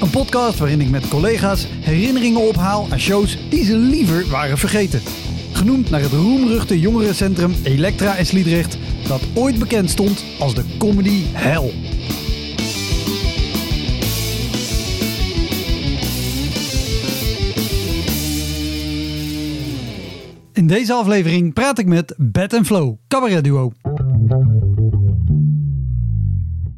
Een podcast waarin ik met collega's herinneringen ophaal aan shows die ze liever waren vergeten. Genoemd naar het roemruchte jongerencentrum Elektra in Sliedrecht, dat ooit bekend stond als de comedy hell. In deze aflevering praat ik met Bed Flow, cabaret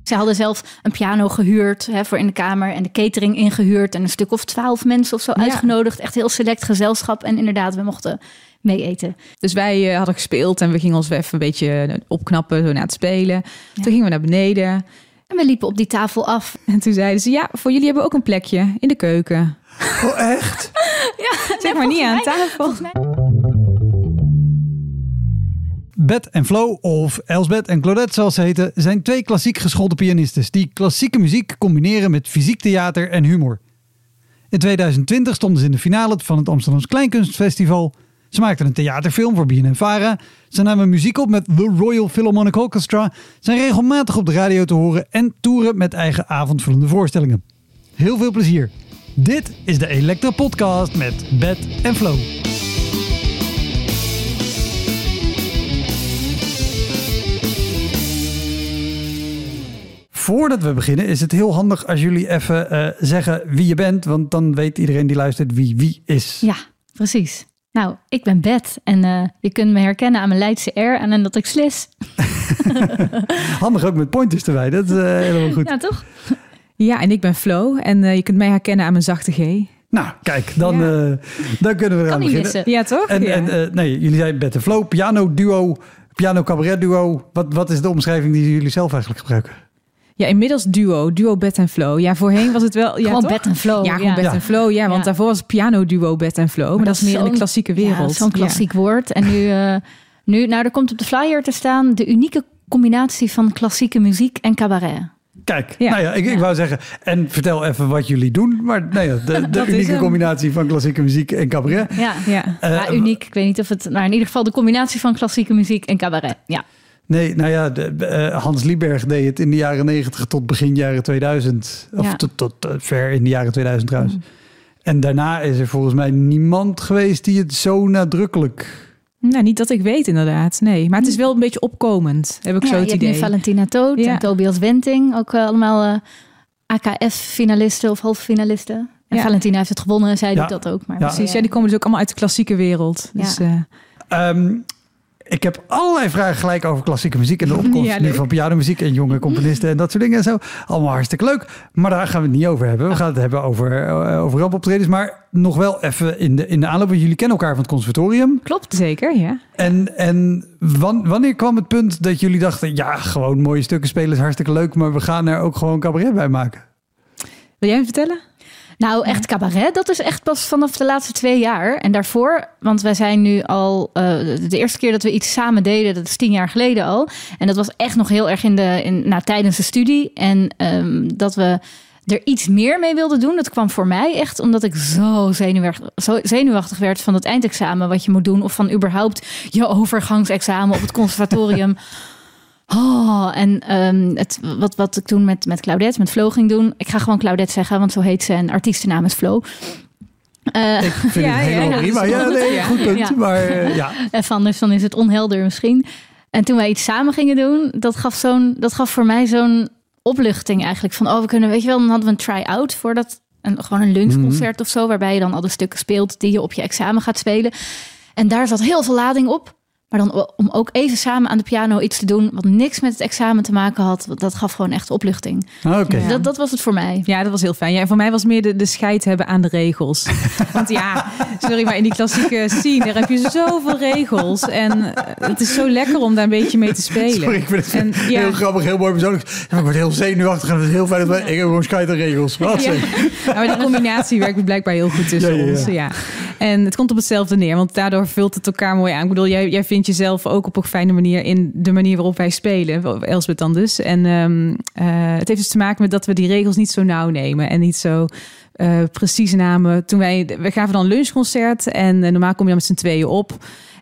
Ze hadden zelf een piano gehuurd hè, voor in de kamer en de catering ingehuurd en een stuk of twaalf mensen of zo Ja. uitgenodigd. Echt heel select gezelschap. En inderdaad, we mochten mee eten. Dus wij eh, hadden gespeeld en we gingen ons weer even een beetje eh, opknappen zo na het spelen. Toen gingen we naar beneden En we liepen op die tafel af. en toen zeiden ze: Ja, voor jullie hebben we ook een plekje in de keuken. Oh echt? Ja, Zeg maar niet aan tafel. Bet en Flo, of Elsbeth en Claudette zoals ze heten, zijn twee klassiek geschoolde pianistes die klassieke muziek combineren met fysiek theater en humor. In 2020 stonden ze in de finale van het Amsterdams Kleinkunstfestival. Ze maakten een theaterfilm voor BNN-Vara. Ze namen muziek op met The Royal Philharmonic Orchestra. Zijn regelmatig op de radio te horen en toeren met eigen avondvullende voorstellingen. Heel veel plezier. Dit is de Elektra Podcast met Bet en Flo. Voordat we beginnen is het heel handig als jullie even eh, zeggen wie je bent. Want dan weet iedereen die luistert wie wie is. Ja, precies. Nou, ik ben Bet en eh, je kunt me herkennen aan mijn Leidse R en aan dat ik slis. Handig ook met pointers erbij. Dat is eh, helemaal goed. Ja, toch? Ja, en ik ben Flo en eh, je kunt mij herkennen aan mijn zachte G. Nou, kijk, dan, Ja. eh, dan kunnen we eraan Kan niet beginnen. missen. Ja, toch? En, ja. en eh, nee, jullie zijn Bet en Flow, piano duo, piano cabaret duo. Wat, wat is de omschrijving die jullie zelf eigenlijk gebruiken? Ja, inmiddels duo, duo Bed en Flow. Ja, voorheen was het wel. Ja, Gewoon toch? Bet en Flow. Ja, gewoon Bed Ja. en Flow. Ja, want Ja. daarvoor was het piano duo Bed en Flow. Maar, dat is meer in de klassieke wereld. Ja, zo'n Ja. klassiek woord. En nu, eh, nu, nou, er komt op de flyer te staan de unieke combinatie van klassieke muziek en cabaret. Kijk, Ja. nou ja, ik, ik Ja. wou zeggen, en vertel even wat jullie doen. Maar nou ja, de, unieke combinatie van klassieke muziek en cabaret. Ja. Ja. Ja, uniek. Ik weet niet of het, maar in ieder geval de combinatie van klassieke muziek en cabaret. Ja, Nee, nou ja, de, eh, Hans Lieberg deed het in de jaren 90 tot begin jaren 2000. Of Ja. tot, tot eh, ver in de jaren 2000 trouwens. Mm. En daarna is er volgens mij niemand geweest die het zo nadrukkelijk... Nou, niet dat ik weet inderdaad. Nee, maar het is wel een beetje opkomend, heb ik ja zo je het hebt idee. nu Valentina Toot Ja. en Tobias Wenting. Ook eh, allemaal AKF-finalisten of halffinalisten. En Ja. Valentina heeft het gewonnen, zei Ja. ik dat ook. Maar Ja. Precies, ja, die komen dus ook allemaal uit de klassieke wereld. Ja. Dus, eh, Ehm, ik heb allerlei vragen gelijk over klassieke muziek en de opkomst Ja, nu van pianomuziek en jonge componisten en dat soort dingen en zo. Allemaal hartstikke leuk. Maar daar gaan we het niet over hebben. We gaan het hebben over, uh, over rampoptredens. Maar nog wel even in de, in de aanloop. want Jullie kennen elkaar van het conservatorium. klopt, zeker, ja. En, en wan- wanneer kwam het punt dat jullie dachten... ja, gewoon mooie stukken spelen is hartstikke leuk... maar we gaan er ook gewoon cabaret bij maken? Wil jij hem vertellen? Nou, echt cabaret, dat is echt pas vanaf de laatste twee jaar. En daarvoor, want wij zijn nu al... eh, de eerste keer dat we iets samen deden, dat is tien jaar geleden al. En dat was echt nog heel erg in de, in, nou, tijdens de studie. En ehm, dat we er iets meer mee wilden doen. Dat kwam voor mij echt omdat ik zo zenuwachtig, zo zenuwachtig werd van het eindexamen wat je moet doen. Of van überhaupt je overgangsexamen op het conservatorium. Oh, en ehm, het, wat, wat ik toen met, met Claudette, met Flo ging doen. Ik ga gewoon Claudette zeggen, want zo heet ze. En artiestennaam is Flo. Eh, Ik vind Ja, het helemaal ja, prima. Ja, goed. nee, Ja. goed punt. Ja. Maar eh, ja, Even anders, dan is het onhelder misschien. En toen wij iets samen gingen doen, dat gaf, zo'n, dat gaf voor mij zo'n opluchting eigenlijk. Van, oh, we kunnen, weet je wel, dan hadden we een try-out voor dat, een, gewoon een lunchconcert of zo. Waarbij je dan al de stukken speelt die je op je examen gaat spelen. En daar zat heel veel lading op. Maar dan om ook even samen aan de piano iets te doen wat niks met het examen te maken had, dat gaf gewoon echt opluchting. Ah, Oké. Ja. Dat, dat was het voor mij. Ja, dat was heel fijn. Ja, en voor mij was meer de, de scheid hebben aan de regels. Want ja, sorry, maar in die klassieke scene, daar heb je zoveel regels. En eh, het is zo lekker om daar een beetje mee te spelen. Sorry, ik vind het En, ja. heel grappig, heel mooi persoonlijk. Ja, ik word heel zenuwachtig en het is heel fijn dat wij... Ik heb gewoon scheiterregels. Wat Ja. zeg. Ja, maar die combinatie werkt blijkbaar heel goed tussen Ja, ja, ja. ons. Ja. En het komt op hetzelfde neer, want daardoor vult het elkaar mooi aan. Ik bedoel, jij, jij vindt jezelf ook op een fijne manier in de manier waarop wij spelen. Elsbeth dan dus. En ehm, eh, het heeft dus te maken met dat we die regels niet zo nauw nemen en niet zo eh, precies namen. Toen wij, we gaven dan lunchconcert en eh, normaal kom je dan met z'n tweeën op.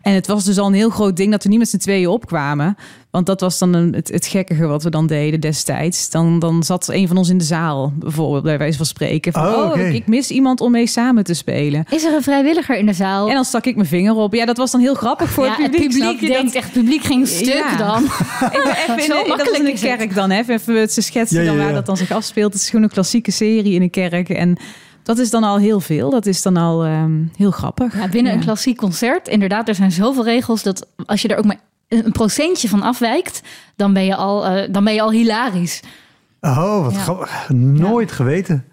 En het was dus al een heel groot ding dat we niet met z'n tweeën opkwamen. Want dat was dan een, het, het gekkige wat we dan deden destijds. Dan, dan zat een van ons in de zaal, bijvoorbeeld, bij wijze van spreken. Van, Oh, oh, ik, ik mis iemand om mee samen te spelen. Is er een vrijwilliger in de zaal? En dan stak ik mijn vinger op. Ja, dat was dan heel grappig voor ja, het publiek. je? Dat- denkt echt, het publiek ging stuk Ja. dan. Even, even in, Zo dat was in het. kerk dan. Hè? Even ze schetsen Ja, ja, dan waar dat dan zich afspeelt. Het is gewoon een klassieke serie in een kerk. En dat is dan al heel veel. Dat is dan al ehm, heel grappig. Ja, binnen Ja. een klassiek concert, inderdaad, er zijn zoveel regels dat als je er ook maar een procentje van afwijkt, dan ben je al, eh, dan ben je al hilarisch. Oh, wat Ja. grappig. Nooit geweten.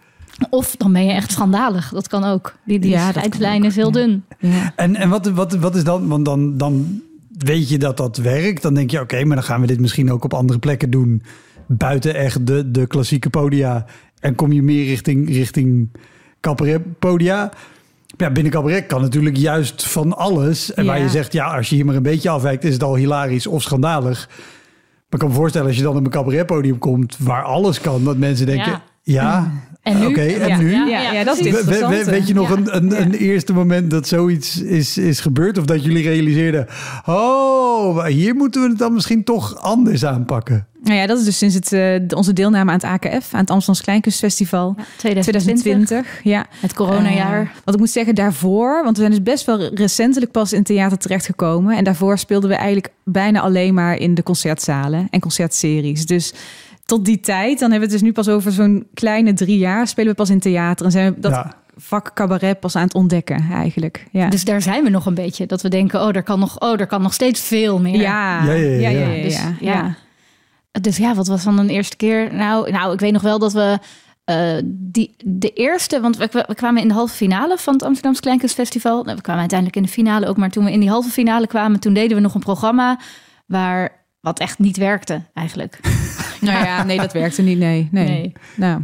Of dan ben je echt schandalig. Dat kan ook. Die, die scheidslijn is heel ja. dun. Ja. En, en wat, wat, wat is dan? Want dan, dan weet je dat dat werkt. Dan denk je, oké, maar dan gaan we dit misschien ook op andere plekken doen. Buiten echt de, de klassieke podia. En kom je meer richting, richting cabaret podia. Ja, binnen cabaret kan natuurlijk juist van alles. En waar je zegt, ja, als je hier maar een beetje afwijkt, is het al hilarisch of schandalig. Maar ik kan me voorstellen, als je dan op een cabaretpodium komt waar alles kan, dat mensen denken, Ja. ja, En nu? oké, en Ja, nu? Ja, ja, ja, dat is We- het we- weet je nog Ja. een, een, Ja. een eerste moment dat zoiets is, is gebeurd? Of dat jullie realiseerden... oh, hier moeten we het dan misschien toch anders aanpakken. Nou ja, dat is dus sinds het, eh, onze deelname aan het AKF, aan het Amsterdamse Kleinkunstfestival. Ja, 2020, 2020, ja. het coronajaar. Eh, want ik moet zeggen, daarvoor, want we zijn dus best wel recentelijk pas in theater terechtgekomen. En daarvoor speelden we eigenlijk bijna alleen maar in de concertzalen en concertseries. Dus tot die tijd, dan hebben we het dus nu pas over zo'n kleine drie jaar, spelen we pas in theater. En zijn we dat Ja. vak cabaret pas aan het ontdekken eigenlijk. Ja. Dus daar zijn we nog een beetje. Dat we denken, oh, er kan nog, oh, er kan nog steeds veel meer. ja. Ja, ja, ja, Dus, ja. Dus ja, wat was dan een eerste keer? Nou, nou ik weet nog wel dat we eh, die, de eerste, want we, we kwamen in de halve finale van het Amsterdamse Kleinkunstfestival. Nou, We kwamen uiteindelijk in de finale ook, maar toen we in die halve finale kwamen, toen deden we nog een programma waar wat echt niet werkte eigenlijk. Nou ja, nee, dat werkte niet. Nee, nee. Nee. Nou,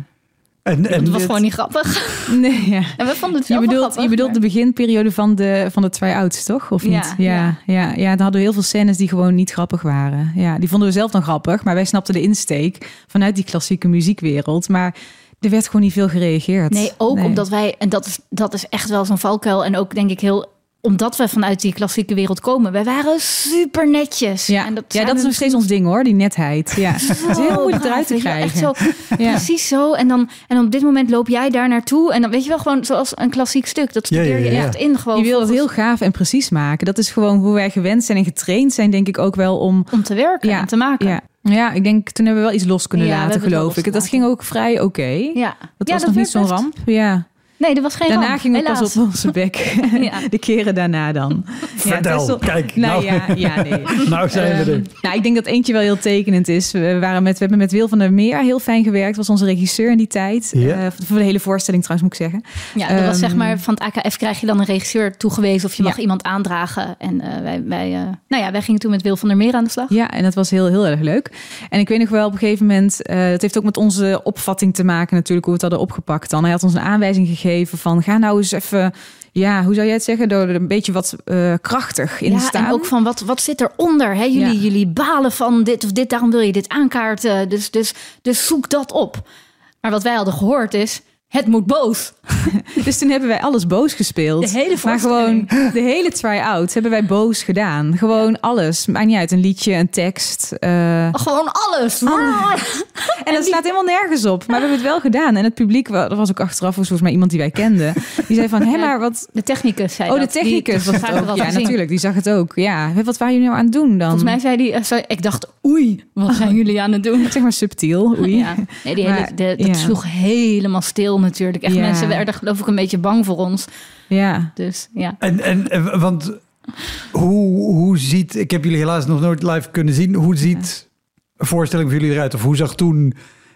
En, en Het was dit- gewoon niet grappig. nee, ja. En we vonden het Je bedoelt, grappig, je bedoelt maar- de beginperiode van de, van de try-outs, toch? Of Ja, niet? Ja, ja. Ja, dan hadden we heel veel scènes die gewoon niet grappig waren. Ja, die vonden we zelf dan grappig, maar wij snapten de insteek vanuit die klassieke muziekwereld. Maar er werd gewoon niet veel gereageerd. Nee, ook Nee. omdat wij, en dat is, dat is echt wel zo'n valkuil. En ook denk ik heel, omdat we vanuit die klassieke wereld komen. Wij waren super netjes. Ja, en ja zijn dat is nog steeds ons ding hoor, die netheid. Ja. Het heel moeilijk eruit te krijgen. Echt zo, Ja. Precies zo. En dan, en op dit moment loop jij daar naartoe. En dan weet je wel gewoon zoals een klassiek stuk. Dat Ja, studeer ja, je ja. echt in. Gewoon Je wil het heel gaaf en precies maken. Dat is gewoon hoe wij gewend zijn en getraind zijn, denk ik ook wel om om te werken Ja, en te maken. Ja. ja, ik denk toen hebben we wel iets los kunnen Ja, laten, geloof ik. Dat ging ook vrij oké. Ja. Dat Ja, was nog niet zo'n ramp. Ja. Nee, dat was geen Daarna ramp, we helaas. pas op onze bek. Ja. De keren daarna dan. Vertel, Tessel- kijk, Nou, nou. ja, ja, nee. nou zijn we Ehm, er. nou, ik denk dat eentje wel heel tekenend is. We, waren met, we hebben met Wil van der Meer heel fijn gewerkt. Was onze regisseur in die tijd. Eh, voor de hele voorstelling trouwens, moet ik zeggen. Ja, dat was zeg Ehm, maar van het AKF krijg je dan een regisseur toegewezen of je mag Ja. iemand aandragen. En eh, wij, wij, eh, nou ja, wij gingen toen met Wil van der Meer aan de slag. Ja, en dat was heel, heel erg leuk. En ik weet nog wel op een gegeven moment, eh het heeft ook met onze opvatting te maken natuurlijk, hoe we het hadden opgepakt dan. Hij had ons een aanwijzing gegeven van, ga nou eens even, ja, hoe zou jij het zeggen, door een beetje wat eh, krachtig in ja, staan. en ook van wat, wat zit eronder? Hè? Jullie, Ja. jullie balen van dit of dit, daarom wil je dit aankaarten. Dus, dus, dus zoek dat op. Maar wat wij hadden gehoord is, het moet boos. Dus toen hebben wij alles boos gespeeld. De hele maar gewoon de hele try-out hebben wij boos gedaan. Gewoon alles. Maakt niet uit, een liedje, een tekst. eh, Gewoon alles. En dat slaat helemaal nergens op. Maar we hebben het wel gedaan. En het publiek, dat was ook achteraf volgens mij iemand die wij kenden. Die zei van, hé, maar wat... De technicus zei Oh, de dat. Die- technicus was die het ook. Ja, natuurlijk. Die zag het ook. Ja, wat waren jullie nou aan het doen dan? Volgens mij zei eh, sorry, ik dacht, oei, wat zijn jullie aan het doen? Zeg maar subtiel. Oei. Ja, nee, die hele, Maar, de, dat ja. sloeg helemaal stil natuurlijk. Echt, Ja. mensen werden geloof ik een beetje bang voor ons. Ja. Dus ja. En, en, en- want Hoe, hoe ziet, ik heb jullie helaas nog nooit live kunnen zien. Hoe ziet een voorstelling van jullie eruit? Of hoe zag toen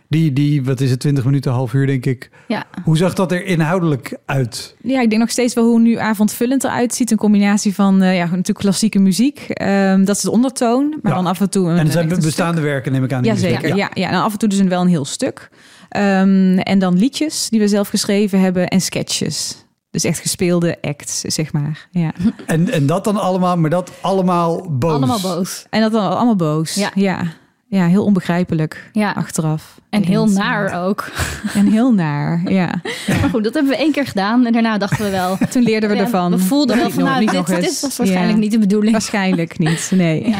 die, die wat is het, 20 minuten, half uur denk ik. Ja. Hoe zag dat er inhoudelijk uit? Ja, ik denk nog steeds wel hoe nu avondvullend eruit ziet. Een combinatie van uh, ja, natuurlijk klassieke muziek. Um, dat is de ondertoon. Maar Ja. dan af en toe... Een, En er zijn bestaande stuk. werken, neem ik aan. Ja, zeker. spelen. Ja. Ja, en af en toe dus een, wel een heel stuk. Um, en dan liedjes die we zelf geschreven hebben en sketches. Dus echt gespeelde acts, zeg maar. Ja. En, en dat dan allemaal, maar dat allemaal boos. Allemaal boos. En dat dan allemaal boos. Ja. ja. Ja, heel onbegrijpelijk Ja. achteraf. En heel naar ook. En heel naar, ja. Maar goed, dat hebben we één keer gedaan. En daarna dachten we wel... Toen leerden we Ja, ervan. We voelden wel van, nog- nou, dit, nog eens. dit was waarschijnlijk Ja. niet de bedoeling. Waarschijnlijk niet, nee.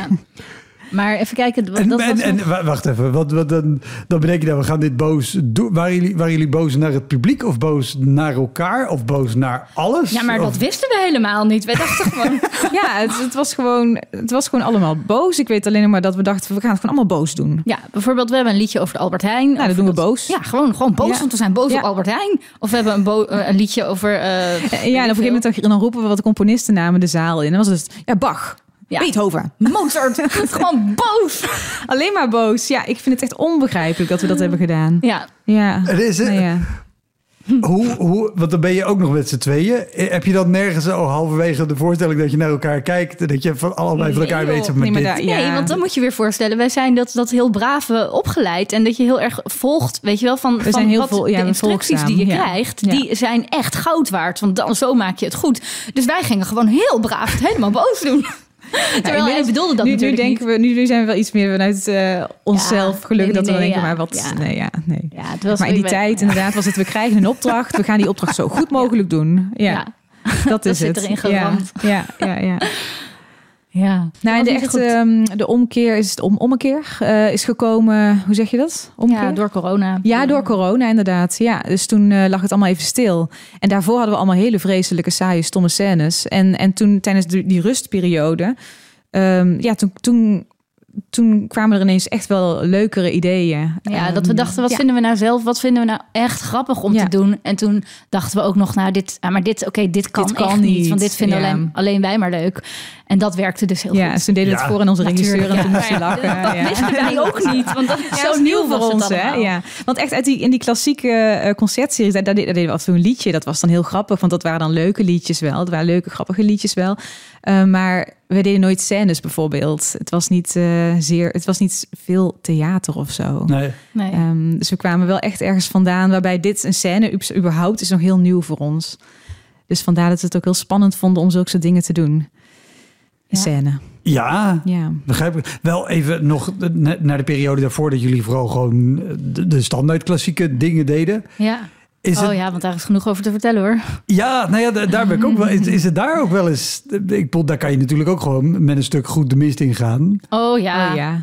Maar even kijken. Dat En, was en, en wa- wacht even, wat, wat, dan, dan bedenk je dat we gaan dit boos doen. Waren jullie, waren jullie boos naar het publiek of boos naar elkaar of boos naar alles? ja, maar Of- dat wisten we helemaal niet. Wij dachten gewoon... Ja, het, het, was gewoon, het was gewoon allemaal boos. Ik weet alleen nog maar dat we dachten, we gaan het gewoon allemaal boos doen. Ja, bijvoorbeeld we hebben een liedje over de Albert Heijn. Nou, dat doen we boos. Ja, gewoon, gewoon boos, Ja. want we zijn boos Ja. op Albert Heijn. Of we hebben een, bo- eh, een liedje over... eh, Ja, en op een gegeven moment dan, roepen we wat de componisten namen de zaal in. En dan was het, ja, Bach, Ja. Beethoven. Mozart. gewoon boos. Alleen maar boos. Ja, ik vind het echt onbegrijpelijk dat we dat hebben gedaan. Ja, Ja. Het is, Nou ja. hoe, hoe, want dan ben je ook nog met z'n tweeën. Eh, Heb je dan nergens oh, halverwege de voorstelling dat je naar elkaar kijkt... en dat je van allebei van elkaar Nee, weet... Maar Nee, maar daar- Nee, Ja. want dan moet je weer voorstellen, wij zijn dat, dat heel braaf eh, opgeleid. En dat je heel erg volgt, weet je wel, van, van zijn heel wat vol- ja, de instructies volgzaam, die je ja. krijgt, Ja. die zijn echt goud waard. Want dan, zo maak je het goed. Dus wij gingen gewoon heel braaf het helemaal boos doen. Terwijl hij bedoelde dat nu, nu denken niet. we, nu, nu zijn we wel iets meer vanuit eh, onszelf Ja, gelukkig nee, dat we nee, denken, ja. maar wat, Ja. nee, ja, nee. Ja, het was maar in die ben- tijd ja. inderdaad was het, we krijgen een opdracht, we gaan die opdracht zo goed mogelijk doen. Ja, Ja. dat is zit het. erin ja, geramd. ja, ja, ja. Ja. Nou, en de echte, niet goed. ehm, de omkeer is het om, ommekeer eh, is gekomen. Hoe zeg je dat? Omkeer? Ja, door corona. Ja, door corona inderdaad. Ja, dus toen eh, lag het allemaal even stil. En daarvoor hadden we allemaal hele vreselijke, saaie, stomme scènes. En, en toen tijdens die, die rustperiode, ehm, ja, toen, toen, toen kwamen er ineens echt wel leukere ideeën. Ja, dat we Ehm, dachten, wat ja. vinden we nou zelf? Wat vinden we nou echt grappig om Ja. te doen? En toen dachten we ook nog, nou, dit, ah, maar dit, oké, dit kan Dit kan echt niet. niet, Want dit vinden ja. alleen, alleen wij maar leuk. En dat werkte dus heel Ja, goed. dus toen deden Ja. het voor aan onze regisseur en toen moest hij Maar ja, lachen. Dat ja. wisten wij ook niet, want dat is Ja, zo dat nieuw voor ons, hè? Ja. Want echt uit die, in die klassieke eh, concertseries, daar, daar, deden- we af en toe een liedje. Dat was dan heel grappig, want dat waren dan leuke liedjes wel. Het waren leuke, grappige liedjes wel. Eh, maar we deden nooit scènes bijvoorbeeld. Het was niet, eh, zeer, het was niet veel theater of zo. Nee. Nee. Ehm, dus we kwamen wel echt ergens vandaan waarbij dit een scène überhaupt is nog heel nieuw voor ons. Dus vandaar dat we het ook heel spannend vonden om zulke soort dingen te doen. Een Ja. scène. Ja, Ja. begrijp ik. Wel even nog na- naar de periode daarvoor... dat jullie vooral gewoon de, de standaard klassieke dingen deden. ja. Is oh het, ja, want daar is genoeg over te vertellen hoor. Ja, nou ja, da- daar ben ik ook wel. Is, is het daar ook wel eens? Ik bedoel, daar kan je natuurlijk ook gewoon met een stuk goed de mist in gaan. Oh ja, Oh ja.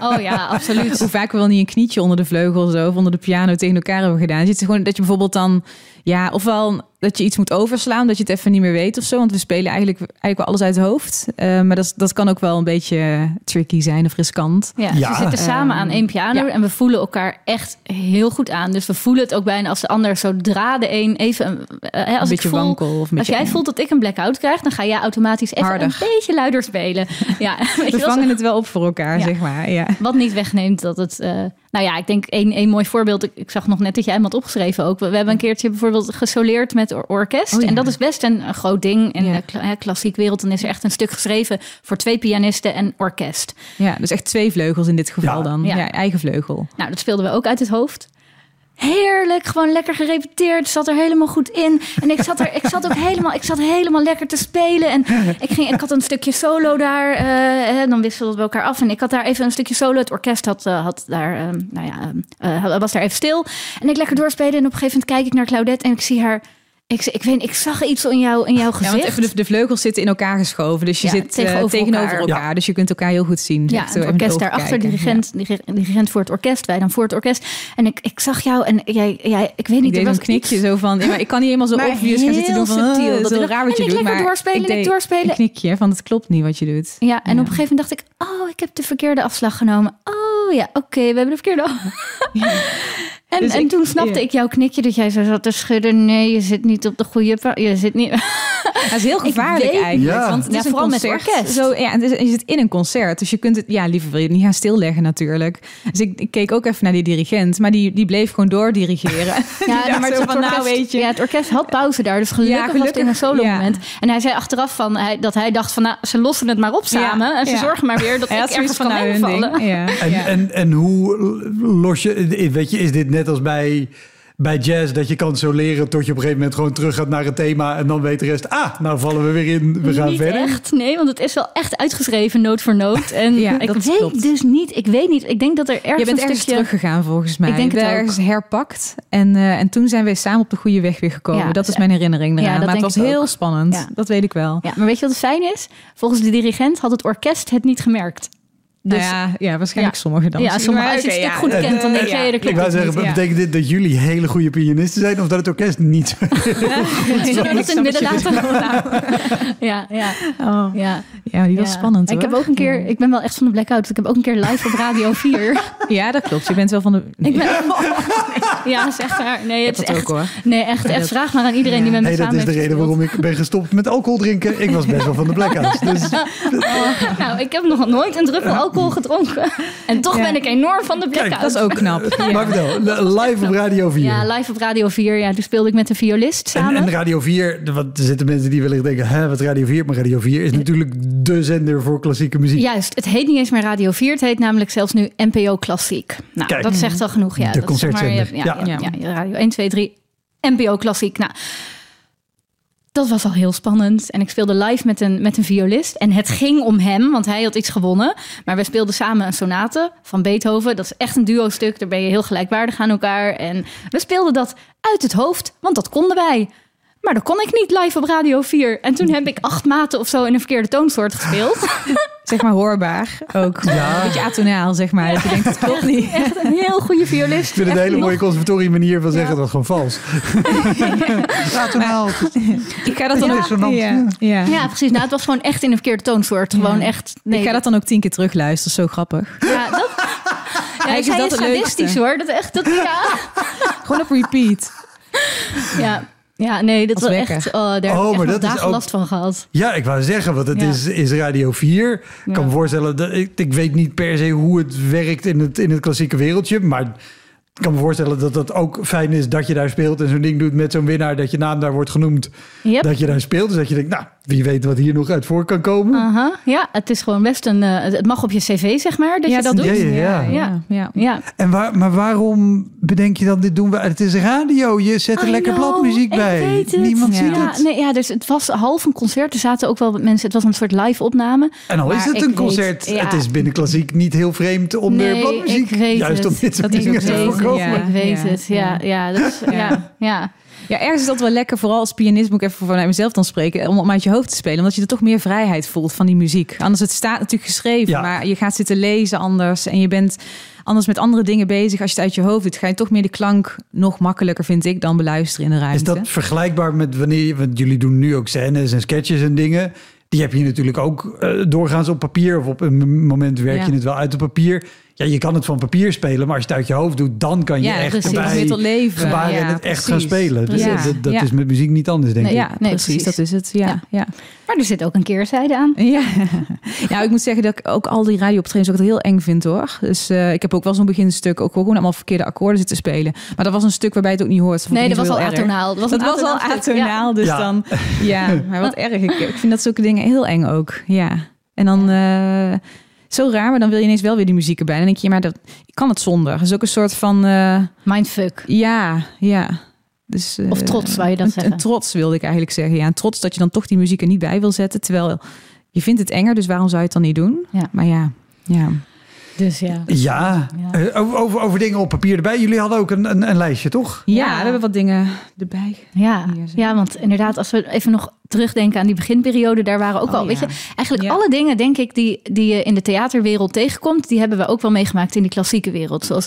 oh ja, absoluut. Hoe vaak we wel niet een knietje onder de vleugels of onder de piano tegen elkaar hebben gedaan. Je ziet gewoon dat je bijvoorbeeld dan, ja, ofwel dat je iets moet overslaan, dat je het even niet meer weet of zo. Want we spelen eigenlijk, eigenlijk wel alles uit het hoofd. Eh, maar dat, is- dat kan ook wel een beetje tricky zijn of riskant. Ja, Ja. we zitten samen Ehm, aan één piano ja. en we voelen elkaar echt heel goed aan. Dus we voelen het ook bijna als de ander zodra de een even... eh, als een ik beetje voel, wankel. Of een Als jij voelt dat ik een blackout krijg, dan ga jij automatisch even een beetje luider spelen. Ja, We vangen het wel op voor elkaar, Ja. zeg maar. Ja. Wat niet wegneemt dat het. eh, nou ja, ik denk één, één mooi voorbeeld. Ik, ik zag nog net dat jij hem had opgeschreven ook. We, we hebben een keertje bijvoorbeeld gesoleerd met or- orkest. Oh ja. En dat is best een, een groot ding. In Ja. de klassiek wereld. Dan is er echt een stuk geschreven voor twee pianisten en orkest. ja, dus echt twee vleugels in dit geval Ja. dan. Ja. Ja. eigen vleugel. Nou, dat speelden we ook uit het hoofd. Heerlijk, gewoon lekker gerepeteerd. Zat er helemaal goed in. En ik zat er, ik zat ook helemaal, ik zat helemaal lekker te spelen. En ik, ging, ik had een stukje solo daar. eh, hè, dan wisselden we elkaar af. En ik had daar even een stukje solo. Het orkest had, eh, had daar, eh, nou ja, eh, was daar even stil. En ik lekker doorspelen. En op een gegeven moment kijk ik naar Claudette en ik zie haar. Ik, ik, weet, ik zag iets in, jou, in jouw Ja, gezicht. want even de, de vleugels zitten in elkaar geschoven. Dus je Ja, zit tegenover, tegenover tegenover elkaar. elkaar. Dus je kunt elkaar heel goed zien. Ja, zo het orkest daarachter, dirigent, diri- dirigent voor het orkest, wij dan voor het orkest. En ik, ik zag jou en jij, jij ik weet niet, Ik deed er een was knikje iets- zo van, ja, maar ik kan niet helemaal zo Maar obvious gaan zitten doen van, subtiel, oh, dat dat is ik raar wat en je ik doet. lekker Maar doorspelen, ik ik deed doorspelen. Een knikje van, het klopt niet wat je doet. Ja, en Ja. op een gegeven moment dacht ik, oh, ik heb de verkeerde afslag genomen. Oh ja, oké, we hebben de verkeerde En, Dus en ik- toen snapte ja. ik jouw knikje dat jij zo zat te schudden. Nee, je zit niet op de goede... Je zit niet... Dat is heel gevaarlijk weet eigenlijk. Want het Ja, is een vooral met concert. orkest. Zo, ja, en is- en je zit in een concert. Dus je kunt het... Ja, liever wil je het niet gaan stilleggen natuurlijk. Dus ik, ik keek ook even naar die dirigent. Maar die, die bleef gewoon doordirigeren. Ja, dacht maar zo het, van, nou, orkest, weet je. ja, het orkest had pauze daar. Dus gelukkig, Ja, was het in een solo ja. moment. En hij zei achteraf van, hij, dat hij dacht van... Nou, ze lossen het maar op samen. Ja, en ze ja. zorgen maar weer dat ik ergens van kan nou invallen. Ja. En, ja. en, en hoe los je, weet je, is dit net als bij, bij jazz dat je kan zo leren tot je op een gegeven moment gewoon terug gaat naar het thema en dan weet de rest, ah, nou vallen we weer in, we gaan niet verder. echt, nee, want het is wel echt uitgeschreven, noot voor noot. En Ja, ik dat weet klopt. dus niet, ik weet niet. Ik denk dat er ergens Je bent een ergens stukje... teruggegaan volgens mij. Ik denk Je het bent ook. ergens herpakt. En, eh, en toen zijn we samen op de goede weg weer gekomen. Ja, dat is mijn herinnering ja, eraan. dat maar het was heel ook. spannend. Ja. Dat weet ik wel. Ja, maar weet je wat het fijn is? Volgens de dirigent had het orkest het niet gemerkt. Dus nou ja, ja, waarschijnlijk Ja. sommigen dan. ja, sommige, Maar als je het stuk ja. goed kent, dan denk je, Ja. ja, dat Ik wou zeggen, niet. Ja. betekent dit dat jullie hele goede pianisten zijn of dat het orkest niet? Zullen we dat in het midden laten? Ja, ja, Oh, ja. ja, die was ja. spannend Ik heb ook een keer, ik ben wel echt van de blackout. dus Ik heb ook een keer live op Radio 4. Ja, dat klopt. Je bent wel van de... Ik ben, ja, zeg maar. Nee, het is dat ook, echt, hoor. nee, echt, echt. Vraag maar aan iedereen die met me Nee, dat samen is de reden waarom ik ben gestopt met alcohol drinken. Ik was best wel van de blackouts. Dus Nou, ik heb nog nooit een druppel alcohol gedronken. En toch Ja. ben ik enorm van de blackout. Dat is ook knap. Ja. Maar vertel, live op Radio 4. Ja, live op Radio 4. Ja, toen speelde ik met een violist En, samen. en Radio 4, de- want er zitten mensen die wellicht denken, hè, wat Radio 4? Maar Radio 4 is natuurlijk de zender voor klassieke muziek. Juist, het heet niet eens meer Radio 4. Het heet namelijk zelfs nu NPO Klassiek. Nou, Kijk. dat zegt al genoeg. Ja, De dat is zeg maar, concertzender. ja, ja, Ja. ja, ja, Radio 1, 2, 3. NPO Klassiek. Nou, dat was al heel spannend. En ik speelde live met een, met een violist. En het ging om hem, want hij had iets gewonnen. Maar we speelden samen een sonate van Beethoven. Dat is echt een duo-stuk. Daar ben je heel gelijkwaardig aan elkaar. En we speelden dat uit het hoofd, want dat konden wij. Maar dat kon ik niet live op Radio 4. En toen heb ik acht maten of zo in een verkeerde toonsoort gespeeld. Zeg maar hoorbaar ook. Ja. Een beetje atonaal, zeg maar. Dat je denkt, dat klopt niet. Echt een heel goede violist. Ik vind het een hele nog- mooie conservatorie manier van zeggen, dat gewoon vals. Atonaal. Ik ga dat dan ook... Ja, ja. Ja, precies. Nou, het was gewoon echt in een verkeerde toonsoort. Gewoon Ja. echt. Nee, Ik ga dat dan ook tien keer terugluisteren. Zo grappig. Ja, dat. Ja, is dat is het sadistisch hoor. Dat echt. Dat, ja. Gewoon op repeat. ja. Ja, nee, dat was echt. Oh, daar heb Oh, ik echt maar nog dat is dagen ook- last van gehad. Ja, ik wou zeggen, want het Ja. is, is Radio 4. Ik Ja. kan me voorstellen, dat, ik, ik weet niet per se hoe het werkt in het, in het klassieke wereldje. Maar ik kan me voorstellen dat dat ook fijn is dat je daar speelt. En zo'n ding doet met zo'n winnaar, dat je naam daar wordt genoemd. Yep. Dat je daar speelt. Dus dat je denkt, nou, wie weet wat hier nog uit voor kan komen. Aha. Ja, het is gewoon best een. eh, het mag op je cv, zeg maar. Dat ja, je dat doet. ja, ja. ja, ja. Ja. En waar, maar waarom bedenk je dan, dit doen we? Het is radio, je zet er I lekker know, bladmuziek ik bij. weet het. Niemand Ja. ziet Ja, het. nee, ja, dus het was half een concert. Er zaten ook wel wat mensen. Het was een soort live opname. En al is het een weet- concert, ja. het is binnen klassiek niet heel vreemd om Nee, bladmuziek. ik weet Juist om dit soort Dat is dingen Ja. ik weet het. Ja, ja, dat is, ja. ja. Ja, ergens is dat wel lekker, vooral als pianist moet ik even vanuit mezelf dan spreken, om om uit je hoofd te spelen, omdat je er toch meer vrijheid voelt van die muziek. Anders het staat natuurlijk geschreven, Ja. maar je gaat zitten lezen anders en je bent anders met andere dingen bezig. Als je het uit je hoofd doet, ga je toch meer de klank nog makkelijker, vind ik, dan beluisteren in de ruimte. Is dat vergelijkbaar met wanneer je, want jullie doen nu ook scènes en sketches en dingen. Die heb je natuurlijk ook eh, doorgaans op papier. Of op een moment werk Ja. je het wel uit op papier. Ja, je kan het van papier spelen, maar als je het uit je hoofd doet, dan kan je ja, echt precies. bij Meer tot leven. gebaren Ja, en het echt gaan spelen. Dus dat, dat Ja. is met muziek niet anders, denk Nee, ik. Ja, Nee, precies, precies. dat is het. Ja, Ja. ja. Maar er zit ook een keerzijde aan. Ja. ja, ik moet zeggen dat ik ook al die radiooptredens ook heel eng vind hoor. Dus eh, ik heb ook wel zo'n beginstuk ook gewoon allemaal verkeerde akkoorden zitten spelen. Maar dat was een stuk waarbij het ook niet hoort. Nee, dat was al atonaal. Dat was, Dat een was al atonaal dus Ja. dan... Ja, maar wat erg. Ik, ik vind dat zulke dingen heel eng ook. Ja. En dan... eh, zo raar, maar dan wil je ineens wel weer die muziek erbij. En dan denk je, maar dat, ik kan het zonder. Dat is ook een soort van... eh, Mindfuck. ja, ja. Dus, eh, Of trots, wou je dat een, zeggen? Een trots wilde ik eigenlijk zeggen. Ja, een trots dat je dan toch die muziek er niet bij wil zetten. Terwijl je vindt het enger, dus waarom zou je het dan niet doen? Ja. Maar ja, ja. Dus ja. Ja, Ja. Eh, over, over, over dingen op papier erbij. Jullie hadden ook een, een, een lijstje, toch? Ja, Ja. we hebben wat dingen erbij. Ja, ja, want inderdaad, als we even nog terugdenken aan die beginperiode, daar waren ook Oh, al, weet je, eigenlijk Ja. alle dingen, denk ik, die, die je in de theaterwereld tegenkomt, die hebben we ook wel meegemaakt in die klassieke wereld. Zoals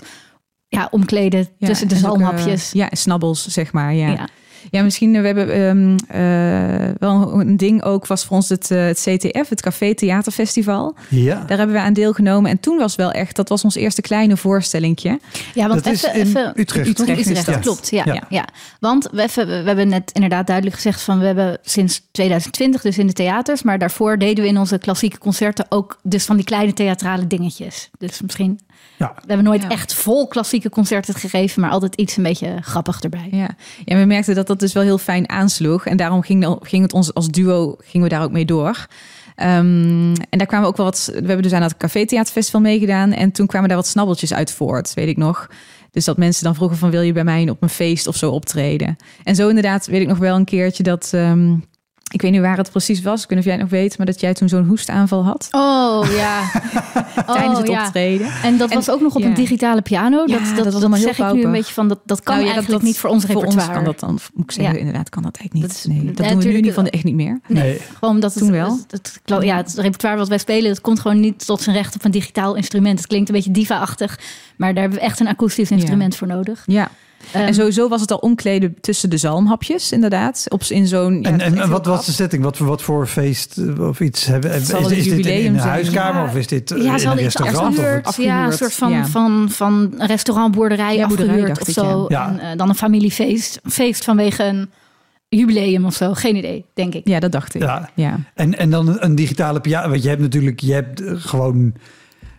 ja, omkleden Ja, tussen de zalmhapjes. eh, ja, snabbels, zeg maar. Ja. ja. Ja, misschien eh, we hebben ehm, eh, wel een ding ook was voor ons het, eh, het CTF, het Café Theaterfestival. Ja. Daar hebben we aan deelgenomen. En toen was wel echt, dat was ons eerste kleine voorstellingje. Ja, want Dat is even, in even Utrecht, Utrecht, Ja. klopt. Ja, Ja. ja. Ja, Want we, even, we hebben net inderdaad duidelijk gezegd van we hebben sinds 2020 dus in de theaters, maar daarvoor deden we in onze klassieke concerten ook dus van die kleine theatrale dingetjes. Dus misschien Ja. we hebben nooit Ja. echt vol klassieke concerten gegeven, maar altijd iets een beetje grappig erbij. Ja. ja, we merkten dat dat dus wel heel fijn aansloeg. En daarom ging, ging het ons als duo gingen we daar ook mee door. Ehm, en daar kwamen ook wel wat. We hebben dus aan het Café Theaterfestival meegedaan. En toen kwamen daar wat snabbeltjes uit voort, weet ik nog. Dus dat mensen dan vroegen van wil je bij mij op een feest of zo optreden. En zo inderdaad weet ik nog wel een keertje dat. ehm, ik weet niet waar het precies was. Ik weet niet of jij nog weet, maar dat jij toen zo'n hoestaanval had Oh ja. tijdens het oh, ja. optreden. En dat En- was ook nog op ja. een digitale piano. Ja, dat, dat, dat was dat, allemaal heel zeg ik nu een beetje van dat, dat kan Nou ja, eigenlijk niet voor ons Voor repertoire. ons kan dat dan, moet ik zeggen, Ja. inderdaad kan dat eigenlijk Dat niet. is- nee, dat ja, doen we nu ieder geval echt niet meer. Nee, Nee. gewoon dat het, Toen wel. Het, het, het- ja, het repertoire wat wij spelen, dat komt gewoon niet tot zijn recht op een digitaal instrument. Het klinkt een beetje diva-achtig, maar daar hebben we echt een akoestisch instrument voor nodig. Ja, Ehm, en sowieso was het al omkleden tussen de zalmhapjes, inderdaad. Op, in zo'n. ja, En, en wat was de setting? Wat voor, wat voor feest eh, of iets hebben? Is, is, dit in- een huiskamer Ja. of is dit eh, ja, in een restaurant? Of afgehuurd. wat? Ja, een soort van, ja. van, van restaurantboerderij Ja, afgehuurd dacht of ik, zo. ja. En eh, dan een familiefeest. Een feest vanwege een jubileum of zo. Geen idee, denk ik. Ja, dat dacht ik. Ja. Ja. En, en dan een, digitale piano. Want je hebt natuurlijk je hebt gewoon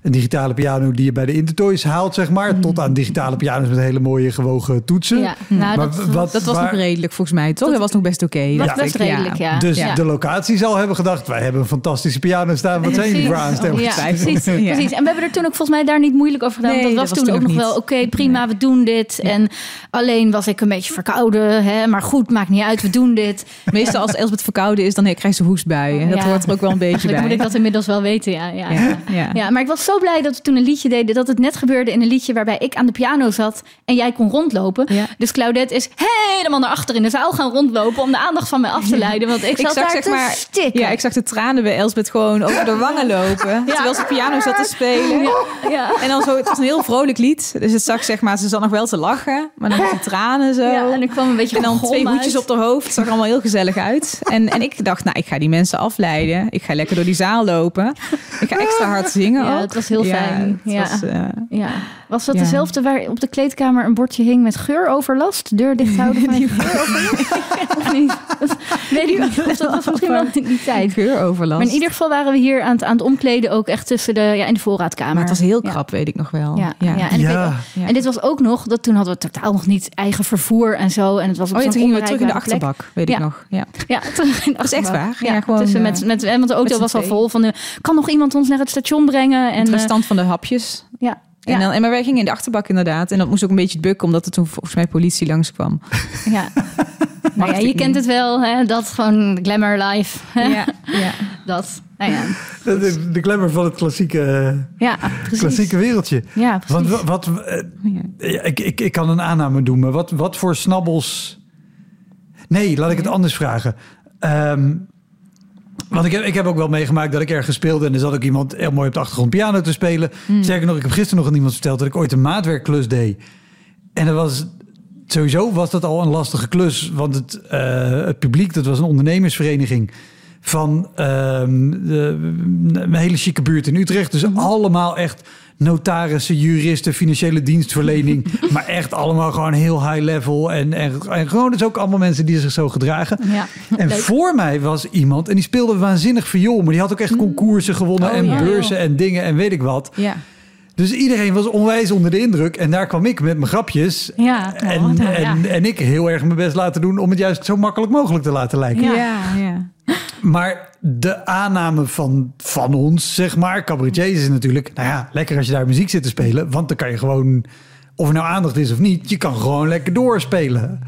een digitale piano die je bij de Intertoys haalt, zeg maar. Tot aan digitale piano's met hele mooie gewogen toetsen. Ja, nou, Maar dat, wat- Dat was Waar- nog redelijk volgens mij, toch? Dat, was nog best oké. was best ik. redelijk, ja. Dus ja. de locatie zal hebben gedacht, wij hebben een fantastische piano staan. Wat zijn jullie voor aanstellingen? Ja, precies, Ja. precies. En we hebben er toen ook volgens mij daar niet moeilijk over gedaan. Nee, dat dat was was toen ook nog wel, oké, prima, we doen dit. En alleen was ik een beetje verkouden. Hè? Maar goed, maakt niet uit, we doen dit. Meestal als Elsbeth verkouden is, dan krijgt ze hoestbuien. Dat hoort er ook wel een beetje bij. moet ik dat inmiddels wel weten, ja. ja. Ja, ja. Ja, maar ik was zo blij dat we toen een liedje deden. Dat het net gebeurde in een liedje waarbij ik aan de piano zat en jij kon rondlopen. Ja. Dus Claudette is helemaal naar achter in de zaal gaan rondlopen om de aandacht van mij af te leiden. Want ik, daar te stikken. ja, ik zag de tranen bij Elsbeth gewoon over de wangen lopen. Terwijl ze piano zat te spelen. ja. En dan zo, het was een heel vrolijk lied. Dus het zag zeg maar, ze zat nog wel te lachen. Maar dan met die tranen zo. Ja, en ik kwam een beetje En dan twee hoedjes op haar hoofd. Het zag er allemaal heel gezellig uit. En, en ik dacht, nou, ik ga die mensen afleiden. Ik ga lekker door die zaal lopen. Ik ga extra hard zingen ook. Was heel fijn. het Ja. was, eh, Ja. Was dat Ja. dezelfde waar op de kleedkamer een bordje hing met geuroverlast? Deur dicht houden van je geuroverlast? of niet? Dat, weet ik niet. Of dat was misschien wel in die tijd. geuroverlast. Maar in ieder geval waren we hier aan het, aan het omkleden ook echt tussen de, ja, in de voorraadkamer. Maar het was heel Ja. krap, weet ik nog wel. Ja, ja. en, ik dit was ook nog, dat toen hadden we totaal nog niet eigen vervoer en zo. En het was op Oh ja, toen gingen we terug in de achterbak, weet ik Ja. nog. Ja. Ja, toen in de Dat is echt waar. Ging Ja, gewoon, tussen eh, met, met, want de auto met was al vol van, eh, kan nog iemand ons naar het station brengen? En, de eh, stand van de hapjes. ja, En, ja, dan, en maar wij gingen in de achterbak inderdaad. En dat moest ook een beetje bukken, omdat er toen volgens mij politie langskwam. ja. Nou ja, je kent het wel, hè? dat gewoon glamour life. Ja, ja. Dat, nou ja, De, de glamour van het klassieke, ja precies. klassieke wereldje. Ja, precies. Want wat, eh, ja, ik, ik, ik kan een aanname doen, maar wat, wat voor snabbels... Nee, laat ik het anders vragen. Ehm, want ik heb, ik heb ook wel meegemaakt dat ik ergens speelde... en er zat ook iemand heel mooi op de achtergrond piano te spelen. Hmm. Sterker nog, ik heb gisteren nog aan iemand verteld... dat ik ooit een maatwerkklus deed. En dat was... Sowieso was dat al een lastige klus, want het, eh, het publiek, dat was een ondernemersvereniging van ehm, de, een hele chique buurt in Utrecht. Dus allemaal echt notarissen, juristen, financiële dienstverlening. maar echt allemaal gewoon heel high level. En, en, en gewoon dus ook allemaal mensen die zich zo gedragen. Ja, En leuk. voor mij was iemand, en die speelde waanzinnig viool... maar die had ook echt concoursen gewonnen Oh, en ja, beurzen en dingen en weet ik wat. ja. Dus iedereen was onwijs onder de indruk. En daar kwam ik met mijn grapjes. Ja, En, ja. en, en ik heel erg mijn best laten doen om het juist zo makkelijk mogelijk te laten lijken. Ja, ja. Maar de aanname van, van ons, zeg maar, cabaretiers is natuurlijk... nou ja, lekker als je daar muziek zit te spelen. Want dan kan je gewoon, of er nou aandacht is of niet... je kan gewoon lekker doorspelen.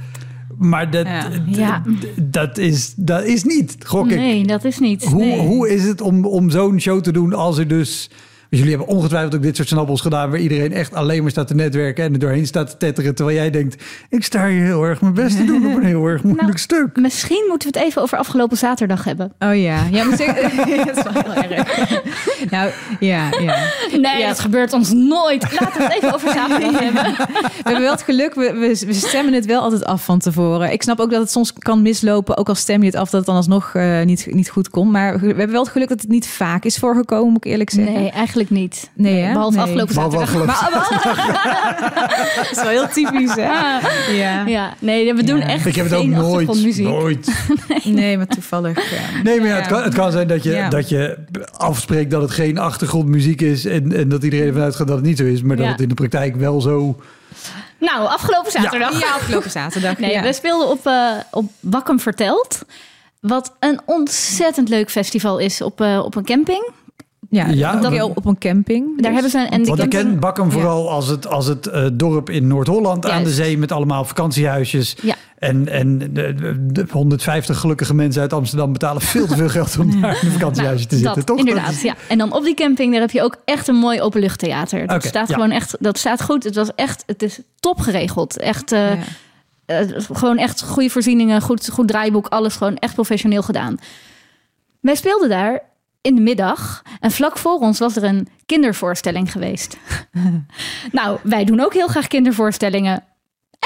Maar dat, Ja. Ja. dat, is, dat is niet, gok ik. Nee, dat is niet. Hoe, nee. hoe is het om, om zo'n show te doen als er dus... Dus jullie hebben ongetwijfeld ook dit soort snabbels gedaan... waar iedereen echt alleen maar staat te netwerken... en er doorheen staat te tetteren... terwijl jij denkt, ik sta hier heel erg mijn best te doen... op een heel erg moeilijk Nou, stuk. Misschien moeten we het even over afgelopen zaterdag hebben. Oh ja, ja, maar zeg, dat is wel heel erg. Nou, ja, ja. Nee, Ja. dat gebeurt ons nooit. Laten we het even over zaterdag hebben. We hebben wel het geluk, we, we, we stemmen het wel altijd af van tevoren. Ik snap ook dat het soms kan mislopen, ook al stem je het af, dat het dan alsnog eh, niet, niet goed komt. Maar we hebben wel het geluk dat het niet vaak is voorgekomen, moet ik eerlijk zeggen. Nee, eigenlijk niet. Nee? Behalve Nee. afgelopen zaterdag. Dat is wel heel typisch, hè? Ja. Ja, nee, we doen Ja. echt Ik heb het ook nooit. Nee, maar toevallig. Ja. Nee, maar ja, het, kan, het kan zijn dat je, Ja. dat je afspreekt dat het geen achtergrondmuziek is... en, en dat iedereen ervan uitgaat dat het niet zo is... maar dat Ja. het in de praktijk wel zo... Nou, afgelopen zaterdag. Ja, afgelopen zaterdag. Nee, ja. we speelden op, eh op Wakkum Verteld. Wat een ontzettend leuk festival is op, eh, op een camping. Ja, Ja, dat keer op een camping. Daar hebben ze een... En die Want ik ken Bakken vooral als het, als het eh, dorp in Noord-Holland aan de zee... met allemaal vakantiehuisjes. Ja. En, en de, de- de 150 gelukkige mensen uit Amsterdam betalen veel te veel geld... om daar in een vakantiehuisje te zitten, dat, toch? inderdaad, Dat is- ja. En dan op die camping, daar heb je ook echt een mooi openluchttheater. Dat staat ja. gewoon echt, dat staat goed. Het was echt, het is top geregeld. Echt, eh, Ja. eh, gewoon echt goede voorzieningen, goed, goed draaiboek, alles gewoon echt professioneel gedaan. Wij speelden daar in de middag en vlak voor ons was er een kindervoorstelling geweest. nou, wij doen ook heel graag kindervoorstellingen.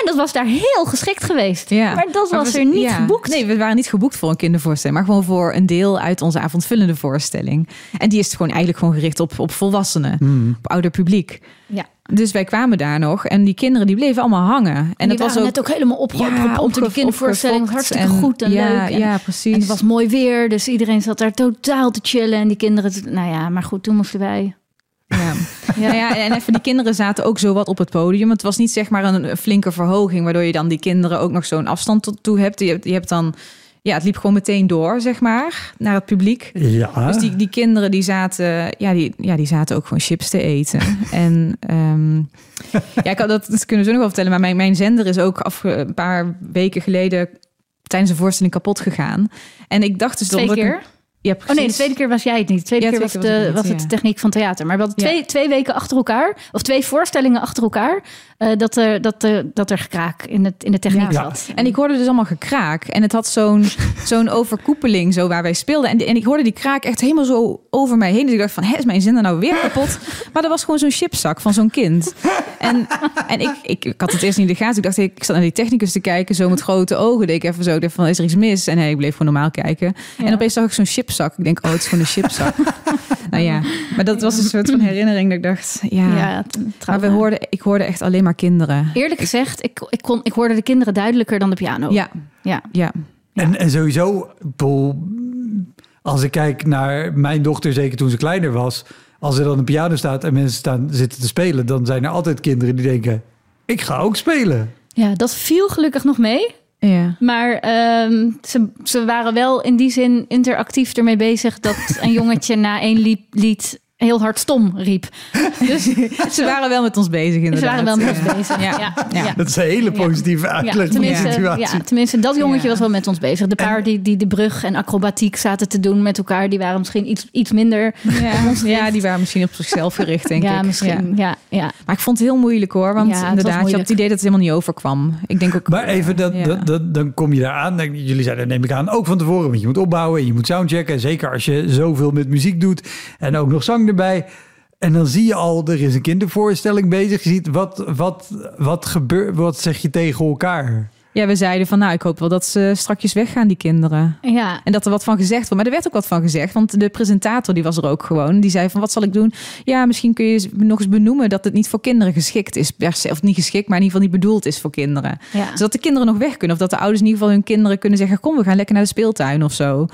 En dat was daar heel geschikt geweest. Ja. Maar dat Maar was we- er niet ja. geboekt. Nee, we waren niet geboekt voor een kindervoorstelling, maar gewoon voor een deel uit onze avondvullende voorstelling. En die is gewoon eigenlijk gewoon gericht op, op volwassenen, Hmm. op ouder publiek. Ja. Dus wij kwamen daar nog en die kinderen die bleven allemaal hangen. En, En dat was ook net ook helemaal opge opgepompt door die opge- kindervoorstelling. Hartstikke goed en ja, leuk. En, Ja, precies. en het was mooi weer, dus iedereen zat daar totaal te chillen. En die kinderen, nou ja, maar goed, toen moesten wij... Ja. Ja, ja, en even die kinderen zaten ook zo wat op het podium. Het was niet zeg maar een flinke verhoging, waardoor je dan die kinderen ook nog zo'n afstand tot toe hebt. Je, hebt- je hebt dan, ja, het liep gewoon meteen door, zeg maar, naar het publiek. Ja. Dus die, die kinderen die zaten, ja, die, ja, die zaten ook gewoon chips te eten. en ehm, ja, ik had dat, dat kunnen we zo nog wel vertellen. Maar mijn, mijn zender is ook af, een paar weken geleden tijdens een voorstelling kapot gegaan. En ik dacht dus Twee dat ik- Oh nee, de tweede keer was jij het niet. De tweede Ja, keer was, keer de, was het, het de techniek van theater. Maar we hadden twee, twee weken achter elkaar, of twee voorstellingen achter elkaar, eh, dat, er, dat, er, dat er gekraak in, het, in de techniek zat. En ik hoorde dus allemaal gekraak. En het had zo'n zo'n overkoepeling zo waar wij speelden. En, en ik hoorde die kraak echt helemaal zo over mij heen. Dus ik dacht van, hè, is mijn zender nou weer kapot? Maar dat was gewoon zo'n chipzak van zo'n kind. En, en ik, ik, ik had het eerst niet in de gaten. Ik dacht, ik zat naar die technicus te kijken, zo met grote ogen. Deed ik even zo, dacht van, is er iets mis? En ik bleef gewoon normaal kijken. En opeens zag ik zo'n chipzak. Ik denk, oh, het is gewoon een chipzak. nou ja, maar dat was een soort van herinnering dat ik dacht, ja. maar we hoorden, ik hoorde echt alleen maar kinderen. Eerlijk gezegd, ik, ik, kon, ik hoorde de kinderen duidelijker dan de piano. Ja, ja. ja. En, en sowieso, als ik kijk naar mijn dochter, zeker toen ze kleiner was, als er dan een piano staat en mensen staan zitten te spelen, dan zijn er altijd kinderen die denken: ik ga ook spelen. ja, dat viel gelukkig nog mee. Ja. Maar ehm, ze, ze waren wel in die zin interactief ermee bezig dat een jongetje na één lied, lied heel hard stom riep. Dus Ze waren wel met ons bezig inderdaad. ze waren wel met Ja. ons bezig. Ja. Ja, Ja. ja. Dat is een hele positieve Ja, uitleg van de tenminste, situatie. ja, tenminste, dat jongetje Ja. was wel met ons bezig. De paar die, die de brug en acrobatiek zaten te doen met elkaar, die waren misschien iets, iets minder. Ja. ja, die waren misschien op zichzelf gericht, denk ja, ik. misschien. Ja. Ja, Maar ik vond het heel moeilijk hoor. Want Ja, inderdaad, je had het idee dat het helemaal niet overkwam. Ik denk ook. Maar even, dat, Ja. dat, dat, dan kom je daar aan. Jullie zeiden, neem ik aan, ook van tevoren. Want je moet opbouwen, en je moet soundchecken. En zeker als je zoveel met muziek doet. En ook nog zang erbij. En dan zie je al, er is een kindervoorstelling bezig. Je ziet, wat, wat, wat gebeurt, wat zeg je tegen elkaar? Ja, we zeiden van nou, ik hoop wel dat ze strakjes weggaan, die kinderen. ja. En dat er wat van gezegd wordt. Maar er werd ook wat van gezegd. Want de presentator die was er ook gewoon. Die zei van wat zal ik doen? Ja, misschien kun je nog eens benoemen dat het niet voor kinderen geschikt is. Per se, of niet geschikt, maar in ieder geval niet bedoeld is voor kinderen. ja. Zodat de kinderen nog weg kunnen. Of dat de ouders in ieder geval hun kinderen kunnen zeggen... kom, we gaan lekker naar de speeltuin of zo.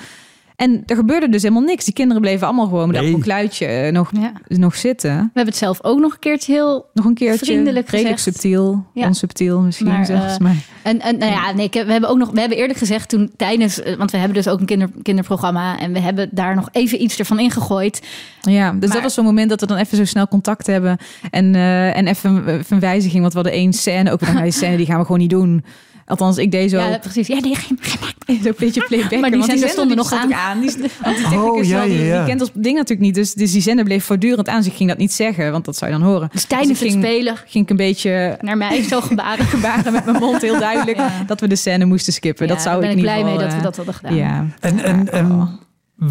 En er gebeurde dus helemaal niks. Die kinderen bleven allemaal gewoon met Nee. een kluitje eh, nog, Ja. nog zitten. We hebben het zelf ook nog een keertje heel Nog een keertje. Vriendelijk redelijk gezegd. subtiel. Ja. Onsubtiel misschien Maar, zelfs. eh, maar En, en nou ja, nee, ik heb- we hebben ook nog, we hebben eerlijk gezegd toen tijdens, eh, want we hebben dus ook een kinder, kinderprogramma en we hebben daar nog even iets ervan ingegooid. ja, dus maar- dat was zo'n moment dat we dan even zo snel contact hebben. En, eh, en even, even een wijziging. Want we hadden één scène. Ook nou, die scène die gaan we gewoon niet doen. Althans, ik deed zo, Ja, precies. Ja, nee, geen, geen zo'n beetje playback. Maar die zender stonden nog stond aan. Die, want die technicus Oh, ja, die, ja, ja. die kent ons ding natuurlijk niet. Dus, dus die zender bleef voortdurend aan. Dus ik ging dat niet zeggen, want dat zou je dan horen. Dus tijdens Dus het spelen ging ik een beetje naar mij zo gebaren. gebaren met mijn mond heel duidelijk Ja. dat we de scène moesten skippen. dat zou daar ik ben in ik blij mee dat we eh, dat hadden gedaan. Ja. En, en, en Oh.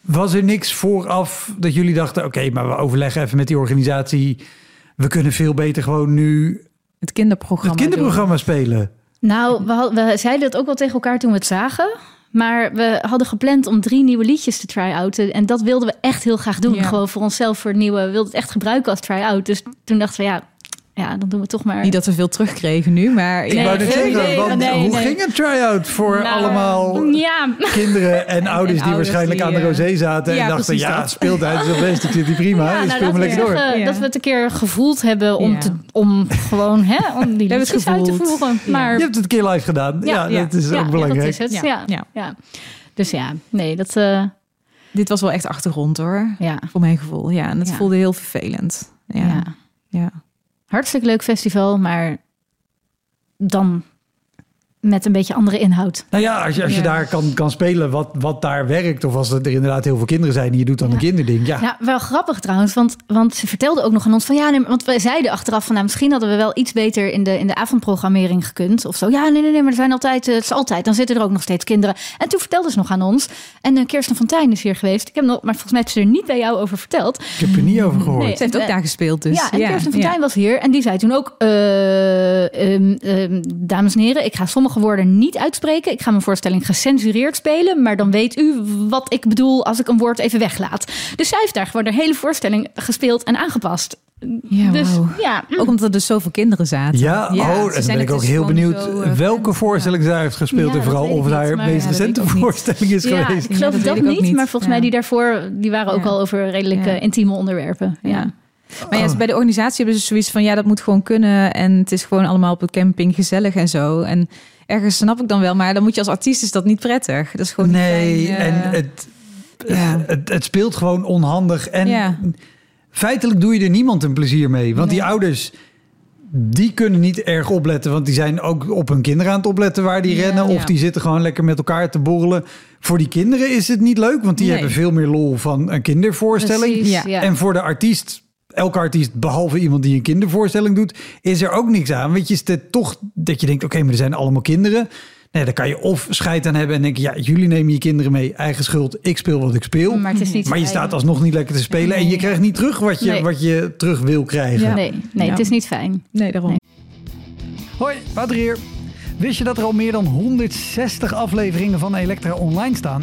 was er niks vooraf dat jullie dachten... oké, maar we overleggen even met die organisatie... we kunnen veel beter gewoon nu Het kinderprogramma. het kinderprogramma spelen. Nou, we, had- we zeiden het ook wel tegen elkaar toen we het zagen. Maar we hadden gepland om drie nieuwe liedjes te try-outen. En dat wilden we echt heel graag doen. Ja. Gewoon voor onszelf, voor nieuwe. We wilden het echt gebruiken als try-out. Dus toen dachten we, ja, ja dan doen we toch maar... Niet dat we veel terugkregen nu, maar Ik Nee, wou net nee, zeggen, nee, want nee, hoe nee. ging een try-out voor Nou, allemaal Ja, kinderen en ouders die ouders waarschijnlijk die, aan de eh, rosé zaten... en dachten, ja, dat. speeltijd is wel best, ik zit hier prima, Ja, dus nou, speel lekker door. zeggen Ja. Dat we het een keer gevoeld hebben om, Ja. te, om gewoon hè, om die het uit te voeren. Ja. Maar Je hebt het een keer live gedaan, ja, Ja, dat is ja, ook ja, belangrijk. dat is het. Ja. Ja. Ja. Dus ja, nee, dat... eh, dit was wel echt achtergrond hoor. ja. Voor mijn gevoel. Ja, en het Ja. voelde heel vervelend. Ja. Ja. Hartstikke leuk festival, maar dan met een beetje andere inhoud. Nou ja, als je, als je Ja. daar kan, kan spelen wat, wat daar werkt... of als er inderdaad heel veel kinderen zijn... en je doet dan Ja. een kinderding, ja. Ja, wel grappig trouwens, want, want ze vertelde ook nog aan ons van ja, nee, want wij zeiden achteraf van nou, misschien hadden we wel iets beter in de, in de avondprogrammering gekund of zo. Ja, nee, nee, nee, maar er zijn altijd, eh, het is altijd, dan zitten er ook nog steeds kinderen. En toen vertelde ze nog aan ons. En uh, Kirsten Fontijn is hier geweest. Ik heb nog, maar volgens mij heeft ze er niet bij jou over verteld. Ik heb er niet over gehoord. Nee. Ze heeft ook Eh, daar gespeeld dus. ja, en Kirsten Fontijn was hier en die zei toen ook, eh, ehm, ehm, dames en heren, ik ga sommige woorden niet uitspreken. Ik ga mijn voorstelling gecensureerd spelen, maar dan weet u wat ik bedoel als ik een woord even weglaat. Dus zij heeft daar gewoon de hele voorstelling gespeeld en aangepast. Ja, dus ja, Ook omdat er dus zoveel kinderen zaten. Ja, oh, ze en ben ik ook dus heel benieuwd zo, eh, welke voorstelling zij heeft gespeeld. Ja, en vooral of haar niet, maar- meest Ja, recente voorstelling is ja geweest. ik geloof Ja, dat dat, niet, niet. maar volgens mij Ja. die daarvoor, die waren ook Ja. al over redelijk Ja. eh, intieme onderwerpen. Ja. Ja. Maar ja, bij de organisatie hebben ze zoiets van ja, dat moet gewoon kunnen. En het is gewoon allemaal op de camping gezellig en zo. En ergens snap ik dan wel, maar dan moet je als artiest is dat niet prettig. Dat is gewoon niet Nee, fijn, eh, en het, ja. het, het speelt gewoon onhandig. En Ja. feitelijk doe je er niemand een plezier mee. Want die ouders, die kunnen niet erg opletten. Want die zijn ook op hun kinderen aan het opletten waar die Ja. rennen. Of die zitten gewoon lekker met elkaar te borrelen. Voor die kinderen is het niet leuk. Want die Nee. hebben veel meer lol van een kindervoorstelling. Precies. En voor de artiest, elke artiest, behalve iemand die een kindervoorstelling doet, is er ook niks aan. Weet je, is het toch dat je denkt, oké, maar er zijn allemaal kinderen. Nee, dan kan je of scheid aan hebben en denken, ja, jullie nemen je kinderen mee, eigen schuld, ik speel wat ik speel. Maar het is niet Maar je staat alsnog niet lekker te spelen en je krijgt niet terug wat je, Nee. wat je terug wil krijgen. Ja. Nee, nee Ja. het is niet fijn. Nee, daarom. Nee. Hoi, Wouter hier. Wist je dat er al meer dan 160 afleveringen van Elektra online staan?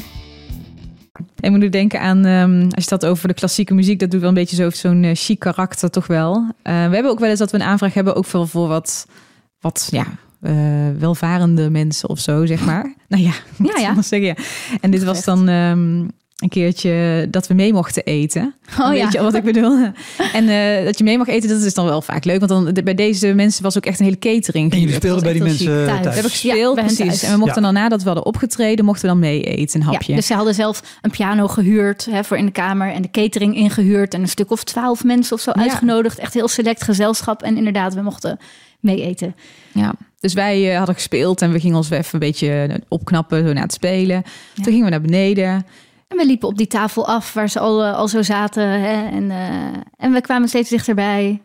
Ik moet nu denken aan, ehm, als je dat over de klassieke muziek, dat doet wel een beetje zo zo'n eh, chic karakter toch wel. Eh, we hebben ook wel eens dat we een aanvraag hebben, ook voor, voor wat, wat ja, eh, welvarende mensen of zo, zeg maar. Nou ja, Ja, ja. zeggen, ja. En dit was dan ehm, een keertje dat we mee mochten eten. Oh Weet ja. je wat ik bedoel? En eh, dat je mee mag eten, dat is dan wel vaak leuk. Want dan, de- bij deze mensen was ook echt een hele catering. En jullie speelden bij die mensen chic. thuis. We hebben gespeeld, precies. thuis. En we mochten Ja. dan nadat we hadden opgetreden, mochten we dan mee eten, een hapje. Ja, dus ze hadden zelf een piano gehuurd hè, voor in de kamer en de catering ingehuurd en een stuk of twaalf mensen of zo Ja. uitgenodigd. Echt heel select gezelschap en inderdaad, we mochten mee eten. Ja, dus wij eh, hadden gespeeld en we gingen ons weer even een beetje eh, opknappen zo na het spelen. Toen gingen we naar beneden. En we liepen op die tafel af waar ze al, eh, al zo zaten hè, en, eh, en we kwamen steeds dichterbij.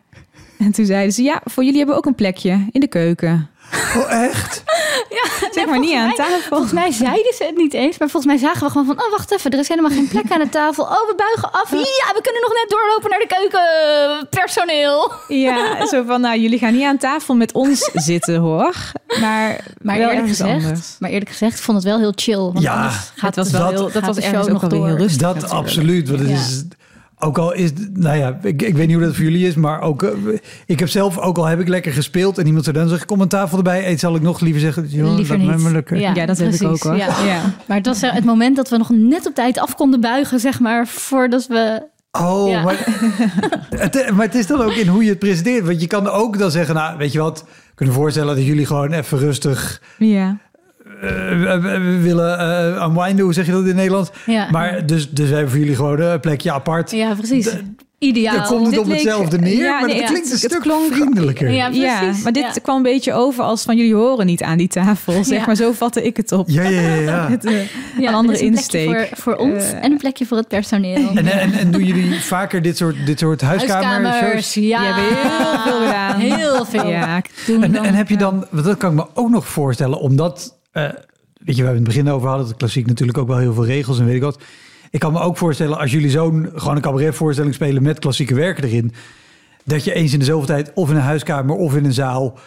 En toen zeiden ze, ja, voor jullie hebben we ook een plekje in de keuken. Oh, echt? Ja, Zeg maar niet aan tafel. Volgens mij zeiden ze het niet eens, maar volgens mij zagen we gewoon van, oh wacht even, er is helemaal geen plek aan de tafel. Oh, we buigen af. Ja, we kunnen nog net doorlopen naar de keuken. Personeel. Ja, zo van, nou, jullie gaan niet aan tafel met ons zitten, hoor. Maar, Maar wel eerlijk, gezegd, anders. maar eerlijk gezegd, ik vond het wel heel chill. Want Ja, anders gaat Het was wel dat- heel, dat gaat was de show ergens ook nog alweer heel door. rustig. Dat natuurlijk. absoluut. Want het Ja. is, Ook al is, nou ja, ik, ik weet niet hoe dat voor jullie is, maar ook, eh, ik heb zelf, ook al heb ik lekker gespeeld en iemand zou dan zeggen, kom een tafel erbij, eet zal ik nog liever zeggen, joh, Liever mij niet. maar lekker. Ja, dat heb ik ook, hoor. Ja. Ja. Maar het was eh, het moment dat we nog net op tijd af konden buigen, zeg maar, voordat we... Oh, Ja. maar, het, maar het is dan ook in hoe je het presenteert. Want je kan ook dan zeggen, nou, weet je wat, kunnen voorstellen dat jullie gewoon even rustig Ja. Eh, we- willen eh unwinden, hoe zeg je dat in het Nederlands? Ja, Maar dus, dus we hebben voor jullie gewoon een plekje apart. ja precies. De- Ideaal. Dan komt het dit op hetzelfde neer, Ja, maar nee, het ja, klinkt een het stuk klonk- vriendelijker. Ja, Ja, precies. maar dit Ja. kwam een beetje over als van jullie horen niet aan die tafel. Zeg Ja. maar, zo vatte ik het op. Ja, ja, ja. ja. Het, eh, Ja, een andere er een insteek. Voor, voor ons en een plekje voor het personeel. En, en, en doen jullie vaker dit soort, dit soort huiskamer Huiskamers, ja. Hebben heel veel gedaan. Heel veel. Ja, En, dan- en heb je dan, want dat kan ik me ook nog voorstellen, omdat, eh, weet je, we in het begin over hadden, dat klassiek natuurlijk ook wel heel veel regels en weet ik wat. Ik kan me ook voorstellen, als jullie zo'n gewoon een cabaretvoorstelling spelen met klassieke werken erin, dat je eens in de zoveel tijd of in een huiskamer of in een zaal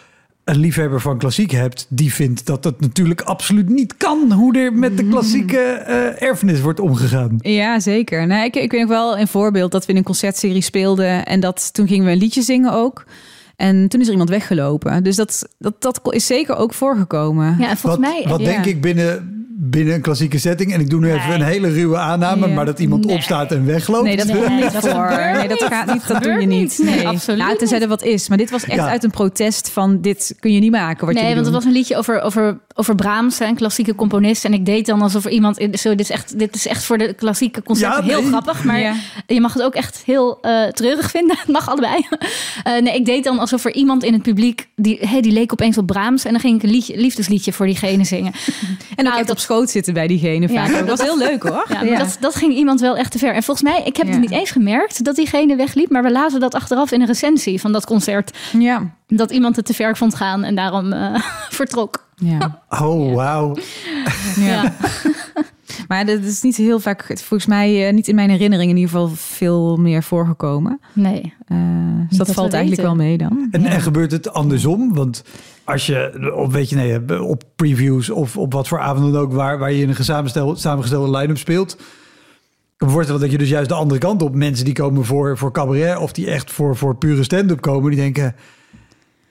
een liefhebber van klassiek hebt, die vindt dat het natuurlijk absoluut niet kan hoe er met de klassieke eh, erfenis wordt omgegaan. Ja, zeker. Nou, ik, ik weet nog wel een voorbeeld dat we in een concertserie speelden. En dat toen gingen we een liedje zingen ook. En toen is er iemand weggelopen. Dus dat, dat, dat is zeker ook voorgekomen. Ja, en volgens wat mij... wat ja. denk ik binnen, binnen een klassieke setting, en ik doe nu even een hele ruwe aanname, Ja. maar dat iemand Nee. opstaat en wegloopt. Nee, dat Nee, niet dat voor. Nee, dat niet. gaat niet. Dat doe je niet. Nee, absoluut Nou, tenzij er wat is. Maar dit was echt Ja. uit een protest van dit kun je niet maken. Wat nee, want het was een liedje over, over, over Brahms, een klassieke componist. En ik deed dan alsof er iemand... Zo, dit, is echt, dit is echt voor de klassieke concerten Ja, heel grappig. Maar Ja. je mag het ook echt heel eh treurig vinden. Het mag allebei. Eh, nee, ik deed dan alsof er iemand in het publiek... Die, hey, die leek opeens op Brahms. En dan ging ik een liedje, liefdesliedje voor diegene zingen. En ook Nou, op schoot zitten bij diegene Ja, vaak. Dat was heel leuk hoor. Ja, maar Dat, dat ging iemand wel echt te ver. En volgens mij, ik heb Ja. het niet eens gemerkt dat diegene wegliep. Maar we lazen dat achteraf in een recensie van dat concert. ja. Dat iemand het te ver vond gaan en daarom eh, vertrok. ja. Oh, wauw. Ja. Maar dat is niet heel vaak, volgens mij eh, niet in mijn herinnering in ieder geval veel meer voorgekomen. Nee. Eh, dus dat dat valt we eigenlijk wel mee dan. En, en gebeurt het andersom? Want als je op, weet je, nee, op previews of op wat voor avonden dan ook waar, waar je in een samengestelde line-up speelt. Ik kan me voorstellen dat je dus juist de andere kant op mensen die komen voor, voor cabaret of die echt voor, voor pure stand-up komen, die denken.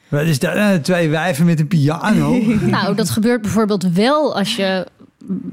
Wat is dat? Eh, twee wijven met een piano. Nou, dat gebeurt bijvoorbeeld wel als je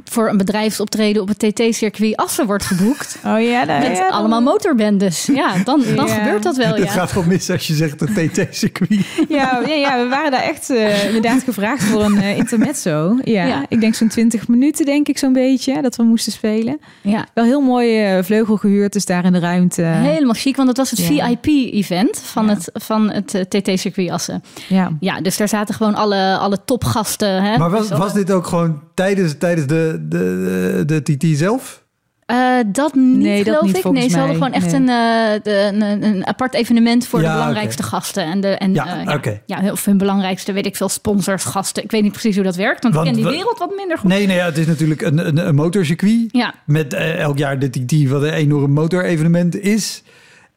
voor een bedrijfsoptreden op het TT-circuit Assen wordt geboekt. Oh ja, Met allemaal motorbendes. Ja, dan, dan Ja. gebeurt dat wel, Het ja. gaat wel mis als je zegt een TT-circuit. Ja, ja, ja, we waren daar echt eh, inderdaad gevraagd voor een eh, intermezzo. Ja, Ja. ik denk zo'n 20 minuten, denk ik zo'n beetje, dat we moesten spelen. ja. Wel heel mooi eh, vleugel gehuurd, dus daar in de ruimte. Helemaal chic, want dat was het Ja. VIP-event van Ja. het, van het TT-circuit Assen. Ja. Ja, dus daar zaten gewoon alle, alle topgasten. Hè? Maar was, was dit ook gewoon tijdens, tijdens de, de, de, de TT zelf? Eh, dat niet, Nee, dat geloof niet, ik. volgens Nee, ze hadden gewoon echt Nee. een, eh, de, een, een apart evenement voor Ja, de belangrijkste gasten. En, de, en Ja, eh, ja, oké. ja, of hun belangrijkste, weet ik veel, sponsors, gasten. Ik weet niet precies hoe dat werkt, want, Want ik ken die we- wereld wat minder goed. Nee, nee, ja, het is natuurlijk een, een, een motorcircuit. Ja, Met elk jaar de TT, wat een enorm motorevenement is.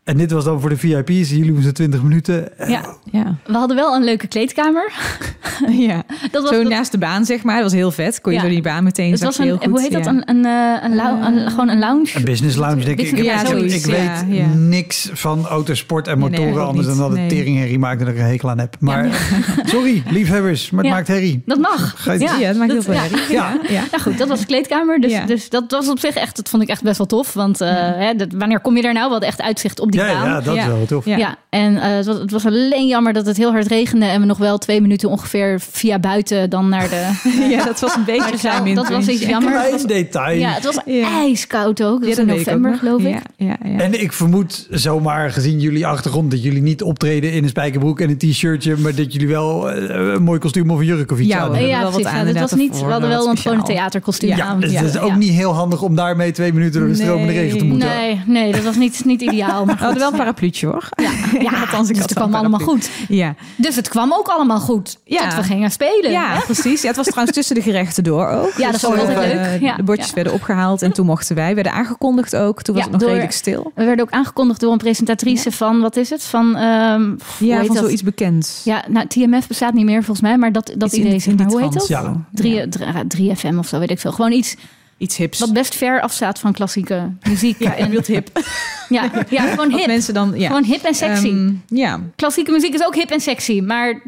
En dit was dan voor de VIP's. Jullie moesten 20 minuten. Eh, ja, Ja. we hadden wel een leuke kleedkamer. ja. Dat was, Zo dat- naast de baan, zeg maar. Dat was heel vet. Kon je Ja. zo die baan meteen het zag was een, heel goed. hoe heet dat? ja. Een, een, eh, een, lou- een- gewoon een lounge. Een business lounge, denk ik. Ja, ik- zoiets, ik weet ja, ja. niks van autosport en Nee, nee, motoren. anders niet. dan dat het Nee. teringherrie maakt en dat ik een hekel aan heb. Maar sorry, liefhebbers, maar het Ja. maakt herrie. Dat mag. Ja, het maakt heel veel ja. herrie. Ja. Ja. Nou goed, dat was de kleedkamer. Dus, dus dat was op zich echt, dat vond ik echt best wel tof. Want eh, hè, dat, wanneer kom je daar nou? We hadden echt uitzicht op die Ja, baan. ja, dat Ja. is wel tof. Ja. Ja, en eh, het, was, het was alleen jammer dat het heel hard regende en we nog wel twee minuten ongeveer via buiten dan naar de. Ja, dat was een beetje een klein dat was iets jammer. Klein was, detail. ja, het was Ja. ijskoud ook. Dat Ja, was in ook november, geloof ik. Ja, ja, ja. En ik vermoed zomaar gezien jullie achtergrond dat jullie niet optreden in een spijkerbroek en een t-shirtje, maar dat jullie wel eh, een mooi kostuum of een jurk of iets Ja, aan hebben. Ja, precies. aan was niet, we hadden wel een gewoon een theaterkostuum Ja, aan. dus Ja, het is ook niet heel handig om daarmee twee minuten door de stromende regen te moeten. Nee, nee, dat was niet, niet ideaal. Maar We hadden wel een parapluutje hoor. ja, ja Althans, ik dus had het kwam allemaal goed. Ja, Dus het kwam ook allemaal goed. Ja. Tot we gingen spelen. ja hè? precies. Ja, het was trouwens tussen de gerechten door ook. Ja, dat Dus, vond ik eh, altijd leuk. Ja, De bordjes ja. werden opgehaald en toen mochten wij. Werden aangekondigd ook. Toen was Ja, het nog door- redelijk stil. We werden ook aangekondigd door een presentatrice van, wat is het? Van, ehm, hoe Ja, heet van dat? zoiets bekends. Ja, nou, TMF bestaat niet meer volgens mij, maar dat, dat Iets idee is, in die maar. Hoe heet dat? Ja. 3, 3, 3FM of zo, weet ik veel. Gewoon iets iets hips. Wat best ver afstaat van klassieke muziek. ja, en wilt hip. ja, ja, gewoon Wat hip. mensen dan, ja. Gewoon hip en sexy. Ehm, ja, Klassieke muziek is ook hip en sexy. Maar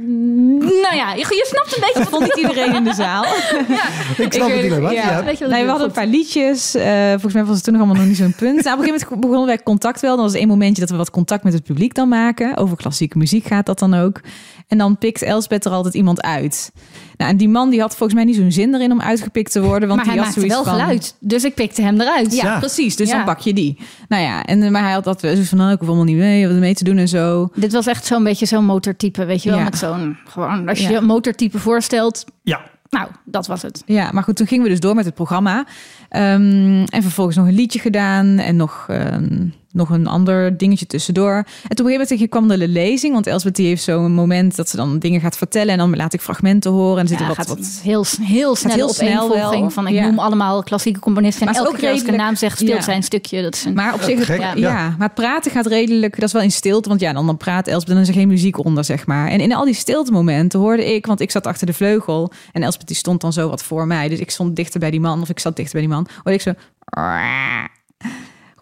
nou ja, je, je snapt een beetje dat vond niet iedereen in de zaal. Ik snap Ik, het ja. Ja. Je wat Nee, we hadden een paar liedjes. Eh, volgens mij was het toen nog allemaal nog niet zo'n punt. Nou, op een gegeven moment begonnen wij contact wel. Dan was er één momentje dat we wat contact met het publiek dan maken. Over klassieke muziek gaat dat dan ook. En dan pikt Elsbeth er altijd iemand uit. Nou, en die man die had volgens mij niet zo'n zin erin om uitgepikt te worden. Want maar hij die had maakte zoiets wel van, Dus ik pikte hem eruit. Ja, Ja. precies. Dus Ja. dan pak je die. Nou ja, en, maar hij had dat zoiets van, nou, ik hoef allemaal niet mee, wat mee te doen en zo. Dit was echt zo'n beetje zo'n motortype, weet je wel? Ja. Met zo'n, gewoon, als je Ja. een motortype voorstelt, ja. nou, dat was het. Ja, maar goed, toen gingen we dus door met het programma. Ehm, en vervolgens nog een liedje gedaan en nog, ehm, nog een ander dingetje tussendoor. En toen op een gegeven moment kwam de lezing, want Elsbeth die heeft zo'n moment dat ze dan dingen gaat vertellen en dan laat ik fragmenten horen en er zitten Ja, wat, gaat wat heel, heel snel heel snel opeenvolging wel. van ik Ja. noem allemaal klassieke componisten. En elke ook keer als ik een naam zeg, speelt ja. zijn stukje. Dat is een, Maar op zich, gek, ja, ja. maar het praten gaat redelijk, dat is wel in stilte, want ja, dan, dan praat Elspeth en dan is er geen muziek onder, zeg maar. En in al die stilte momenten hoorde ik, want ik zat achter de vleugel en Elspeth die stond dan zo wat voor mij, dus ik stond dichter bij die man, of ik zat dichter bij die man, hoorde ik zo,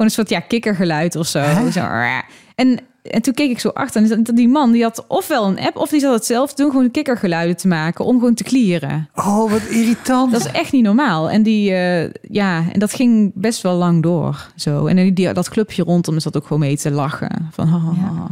een soort ja, kikkergeluid of zo. zo en, en toen keek ik zo achter en die man die had ofwel een app of die zat het zelf doen, gewoon kikkergeluiden te maken om gewoon te klieren. Oh, wat irritant. Dat is echt niet normaal. En die, eh, ja, en dat ging best wel lang door. Zo. En die, dat clubje rondom zat ook gewoon mee te lachen. Van, ha.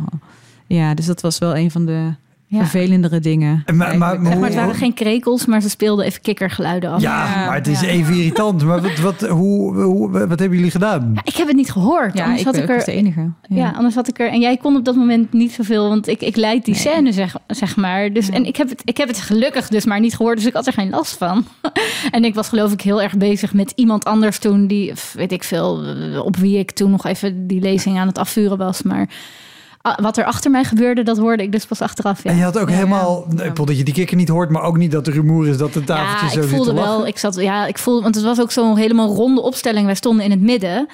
ja, dus dat was wel een van de Ja. vervelendere dingen. En maar- maar- maar Zeg maar, het waren geen krekels, maar ze speelden even kikkergeluiden af. Ja, Ja, maar het is ja. even irritant. Maar wat, wat, hoe, hoe, wat hebben jullie gedaan? Ja, ik heb het niet gehoord. ja, anders ik, had ik er de enige. Ja. anders had ik er. En jij kon op dat moment niet zoveel, want ik, ik leid die scène, zeg, zeg maar. Dus, En ik heb, het, ik heb het gelukkig dus maar niet gehoord, dus ik had er geen last van. en ik was geloof ik heel erg bezig met iemand anders toen, die, weet ik veel, op wie ik toen nog even die lezing aan het afvuren was. Maar wat er achter mij gebeurde, dat hoorde ik dus pas achteraf. Ja. En je had ook Ja, helemaal, ja. ik bedoel dat je die kikker niet hoort, maar ook niet dat er rumoer is dat de tafeltje Ja, zo ik voelde wel. Ik zat, ja, ik voelde, want het was ook zo'n helemaal ronde opstelling. Wij stonden in het midden.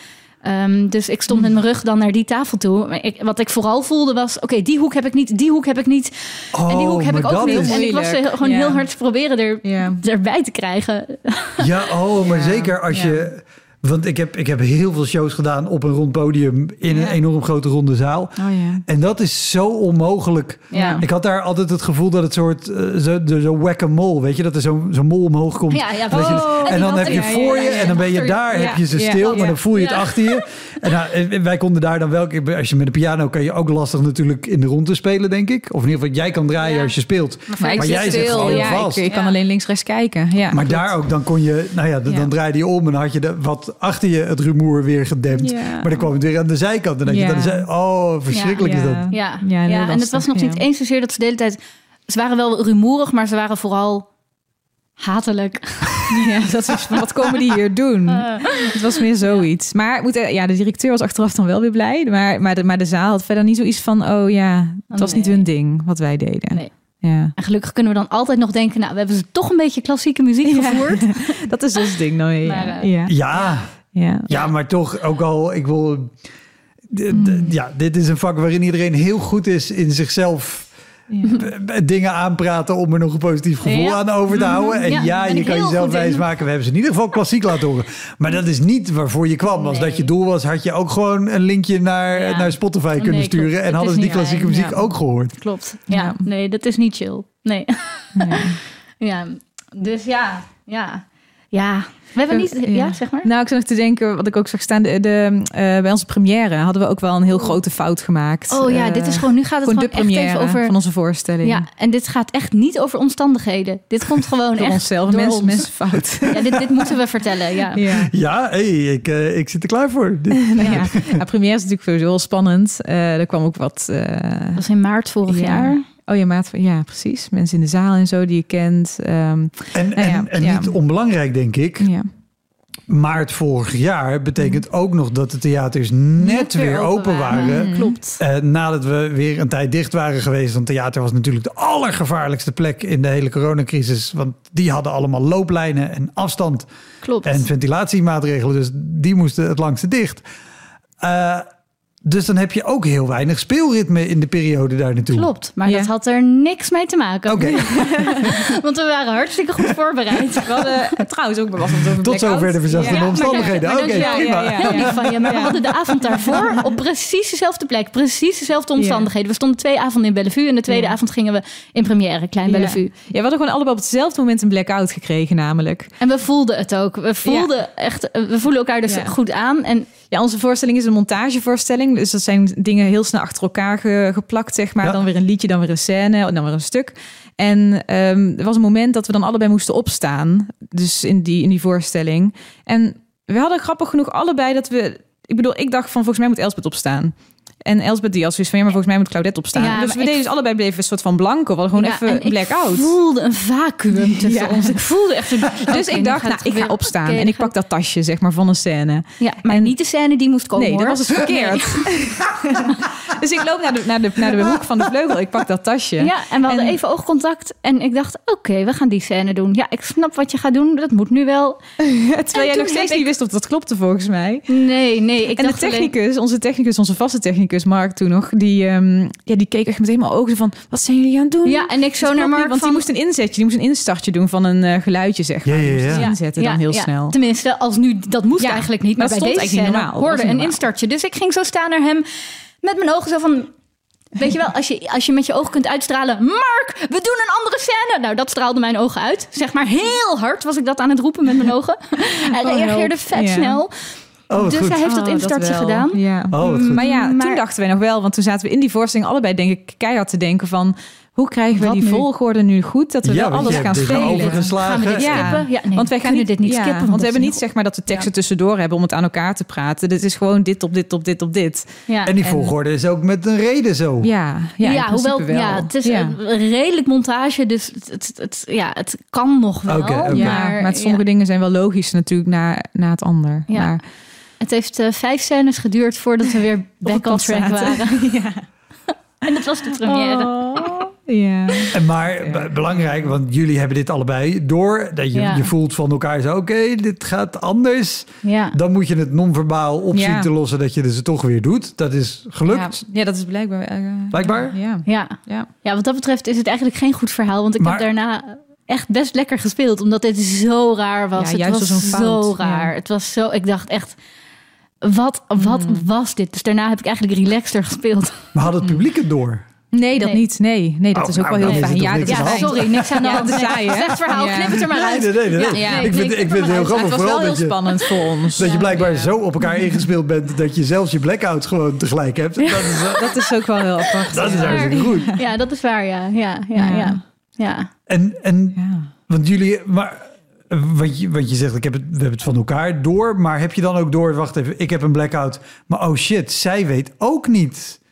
Ehm, dus ik stond met mijn rug dan naar die tafel toe. Maar ik, wat ik vooral voelde was: oké, die hoek heb ik niet, die hoek heb ik niet. en die hoek heb maar ik ook niet. is- En ik was er gewoon heel hard te proberen er, erbij te krijgen. Ja, oh, maar zeker als je... Want ik heb, ik heb heel veel shows gedaan op een rond podium in een enorm grote ronde zaal. Oh ja. En dat is zo onmogelijk. Ja. Ik had daar altijd het gevoel dat het soort eh, zo, de- zo whack-a-mole, weet je, dat er zo'n zo'n mol omhoog komt. Ja, ja, je- oh, en en dan heb je voor ja, je en dan ben je daar, ja, heb je ze ja, stil, ja. maar dan voel je het achter je. En nou, eh, wij konden daar dan wel, als je met de piano kan je ook lastig natuurlijk in de rondte spelen, denk ik. Of in ieder geval, jij kan draaien Ja. als je speelt. Maar, ik Maar zit jij zit gewoon vast. Ik, ik kan Ja. alleen links-rechts kijken. Ja, Maar daar ook, dan kon je, nou ja, dan, draaide je om en dan had je de, wat achter je het rumoer weer gedempt. Ja. Maar dan kwam het weer aan de zijkant. En dan Ja. je dan, oh, verschrikkelijk is dat. Ja, Ja, en het was nog ja. niet eens zozeer dat ze de hele tijd... Ze waren wel rumoerig, maar ze waren vooral hatelijk. Ja, dat is wat komen die hier doen? Het was meer zoiets. Maar moet, eh, ja, de directeur was achteraf dan wel weer blij. Maar, maar, de, maar de zaal had verder niet zoiets van... oh ja, het was niet nee. hun ding wat wij deden. Nee. Ja. En gelukkig kunnen we dan altijd nog denken... nou, we hebben ze toch een beetje klassieke muziek Ja. gevoerd. Dat is ons ding dan weer. Maar, eh, ja. Ja, Ja. maar toch ook al, ik wil... d- d- Mm. Ja, dit is een vak waarin iedereen heel goed is in zichzelf Ja. dingen aanpraten om er nog een positief gevoel Ja. aan over te houden. En Ja, je kan jezelf wijs maken. We hebben ze in ieder geval klassiek laten horen. Maar dat is niet waarvoor je kwam. Als Nee. dat je doel was, had je ook gewoon een linkje naar, naar Spotify Nee, kunnen sturen. En hadden ze die klassieke waar. muziek ook gehoord. Klopt. Ja, nee, dat is niet chill. Nee. Ja, dus ja, ja. Ja, we hebben niet... Ja, Ja. zeg maar. Nou, ik zat nog te denken, wat ik ook zag staan, de, de, eh, bij onze première hadden we ook wel een heel grote fout gemaakt. Oh ja, Eh, dit is gewoon... Nu gaat het gewoon gewoon, de echt even over... van onze voorstelling. Ja, en dit gaat echt niet over omstandigheden. Dit komt gewoon Door echt onszelf, door mensen, ons. mensen fout. Ja, dit, dit moeten we vertellen, ja. ja. Ja, hey, ik, eh, ik zit er klaar voor. Dit- Nou ja, ja, première is natuurlijk sowieso heel spannend. Eh, er kwam ook wat. eh, Dat was in maart vorig Ja. jaar. Oh ja, maat. Ja, precies. Mensen in de zaal en zo die je kent. Ehm, En, en, ja, en ja. niet onbelangrijk, denk ik. ja. Maart vorig jaar betekent ook nog dat de theaters net, weer open waren. Klopt. Eh, nadat we weer een tijd dicht waren geweest. Want theater was natuurlijk de allergevaarlijkste plek in de hele coronacrisis. Want die hadden allemaal looplijnen en afstand Klopt. en ventilatiemaatregelen. Dus die moesten het langste dicht. Eh, Dus dan heb je ook heel weinig speelritme in de periode daar naartoe. Klopt, maar Ja. dat had er niks mee te maken. Oké, Want we waren hartstikke goed voorbereid. We hadden trouwens ook het over tot zover de verzachtende Ja. omstandigheden. Oké, dat- ja, prima. ja, ja. Heel lief van je. Maar we hadden de avond daarvoor op precies dezelfde plek, precies dezelfde omstandigheden. We stonden twee avonden in Bellevue en de tweede Ja. avond gingen we in première, Klein Ja. Bellevue. Ja, we hadden gewoon allebei op hetzelfde moment een blackout gekregen namelijk. En we voelden het ook. We voelden echt, we voelen elkaar dus Ja. goed aan. En Ja, onze voorstelling is een montagevoorstelling. Dus dat zijn dingen heel snel achter elkaar ge- geplakt, zeg maar. Ja. Dan weer een liedje, dan weer een scène, en dan weer een stuk. En ehm, er was een moment dat we dan allebei moesten opstaan. Dus in die, in die voorstelling. En we hadden grappig genoeg allebei dat we... Ik bedoel, ik dacht van volgens mij moet Elsbeth opstaan. En Elsbeth die als zoiets van ja, maar volgens mij moet Claudette opstaan. Ja, dus we ik- deden dus allebei bleven een soort van blanco. We gewoon Ja, en even ik blackout. voelde een vacuüm tussen ons. Ik voelde echt een... Dus ik dacht, nou, ik ga opstaan en ik pak dat tasje, zeg maar, van een scène. Ja, maar niet de scène die moest komen Nee, hoor. dat was dus verkeerd. dus ik loop naar de, naar, de, naar de hoek van de vleugel. Ik pak dat tasje. Ja, en we hadden En- even oogcontact. En ik dacht, oké, we gaan die scène doen. Ja, ik snap wat je gaat doen. Dat moet nu wel. Terwijl jij nog steeds ik- niet wist of dat klopte volgens mij. Nee, nee. Ik en de alleen- technicus, onze technicus, onze vaste technicus, Mark toen nog, die, ehm, ja, die keek echt met helemaal ogen van, wat zijn jullie aan het doen? Ja, en ik zo Dat naar niet, Mark Want van... die moest een inzetje, die moest een instartje doen van een eh, geluidje, zeg maar. Ja, ja, Die moest ja. het inzetten dan heel snel. Tenminste, als nu, dat moest Ja, eigenlijk niet. maar Maar, bij stond deze scène normaal. Hoorde een instartje. Dus ik ging zo staan naar hem met mijn ogen zo van... Weet je wel, als je, als je met je ogen kunt uitstralen... Mark, we doen een andere scène. Nou, dat straalde mijn ogen uit. Zeg maar heel hard was ik dat aan het roepen met mijn ogen. Hij Oh, reageerde vet snel. Oh, dus goed. hij heeft dat Oh, instartje wel. gedaan. Ja. Oh, goed. Maar ja, toen dachten wij nog wel, want toen zaten we in die voorstelling allebei, denk ik, keihard te denken van, hoe krijgen we Wat die nu? volgorde nu goed, dat we Ja, wel alles gaan spelen. Gaan we dit Ja. skippen? Ja, nee, want wij gaan kunnen niet, dit niet ja, skippen. Want we hebben niet zeg maar dat we teksten tussendoor hebben om het aan elkaar te praten. Dit is gewoon dit op dit op dit op dit. Ja. En die en- volgorde is ook met een reden zo. Ja, ja, Ja, in hoewel wel. ja, het is Ja. een redelijk montage, dus het, het, het- ja, het kan nog wel. Maar, maar, sommige ja, dingen zijn wel logisch natuurlijk na, na het ander. Ja. Maar het heeft eh, vijf scènes geduurd voordat we weer back on track zaten. waren. ja. En dat was de première. Oh, ja. En maar belangrijk, want jullie hebben dit allebei door. Dat je, Ja. je voelt van elkaar zo, oké, dit gaat anders. Ja. Dan moet je het non-verbaal op zien te lossen dat je het dus toch weer doet. Dat is gelukt. Ja, dat is blijkbaar. eh, Blijkbaar? Ja. Ja. ja. ja, wat dat betreft is het eigenlijk geen goed verhaal. Want ik Maar- heb daarna echt best lekker gespeeld. Omdat dit zo raar was. Ja, het juist was als een zo fout, raar. ja. Het was zo... Ik dacht echt... Wat, wat Mm. was dit? Dus daarna heb ik eigenlijk relaxter gespeeld. Maar had het publiek het door? Nee, dat Nee. niet. Nee, nee dat Oh, is ook nou, wel heel fijn. Ja, dat niks Ja, sorry, niks aan de Ja, hand. saai, hè? Slecht verhaal, Ja. knip het er maar uit. Nee, nee, nee. nee. Ja, ja, ik, vind, ik vind het heel grappig Het was vooral wel heel dat je, spannend voor ons. dat je Ja. blijkbaar zo op elkaar ingespeeld bent dat je zelfs je blackout gewoon tegelijk hebt. Dat is, Dat is ook wel heel apart. dat is ja. hartstikke goed. Ja, dat is waar, ja. Ja, ja, Ja. ja. ja. En, en Ja. Want jullie, maar wat je, wat je zegt, ik heb het, we hebben het van elkaar door. Maar heb je dan ook door, wacht even, ik heb een blackout. Maar oh shit, zij weet ook niet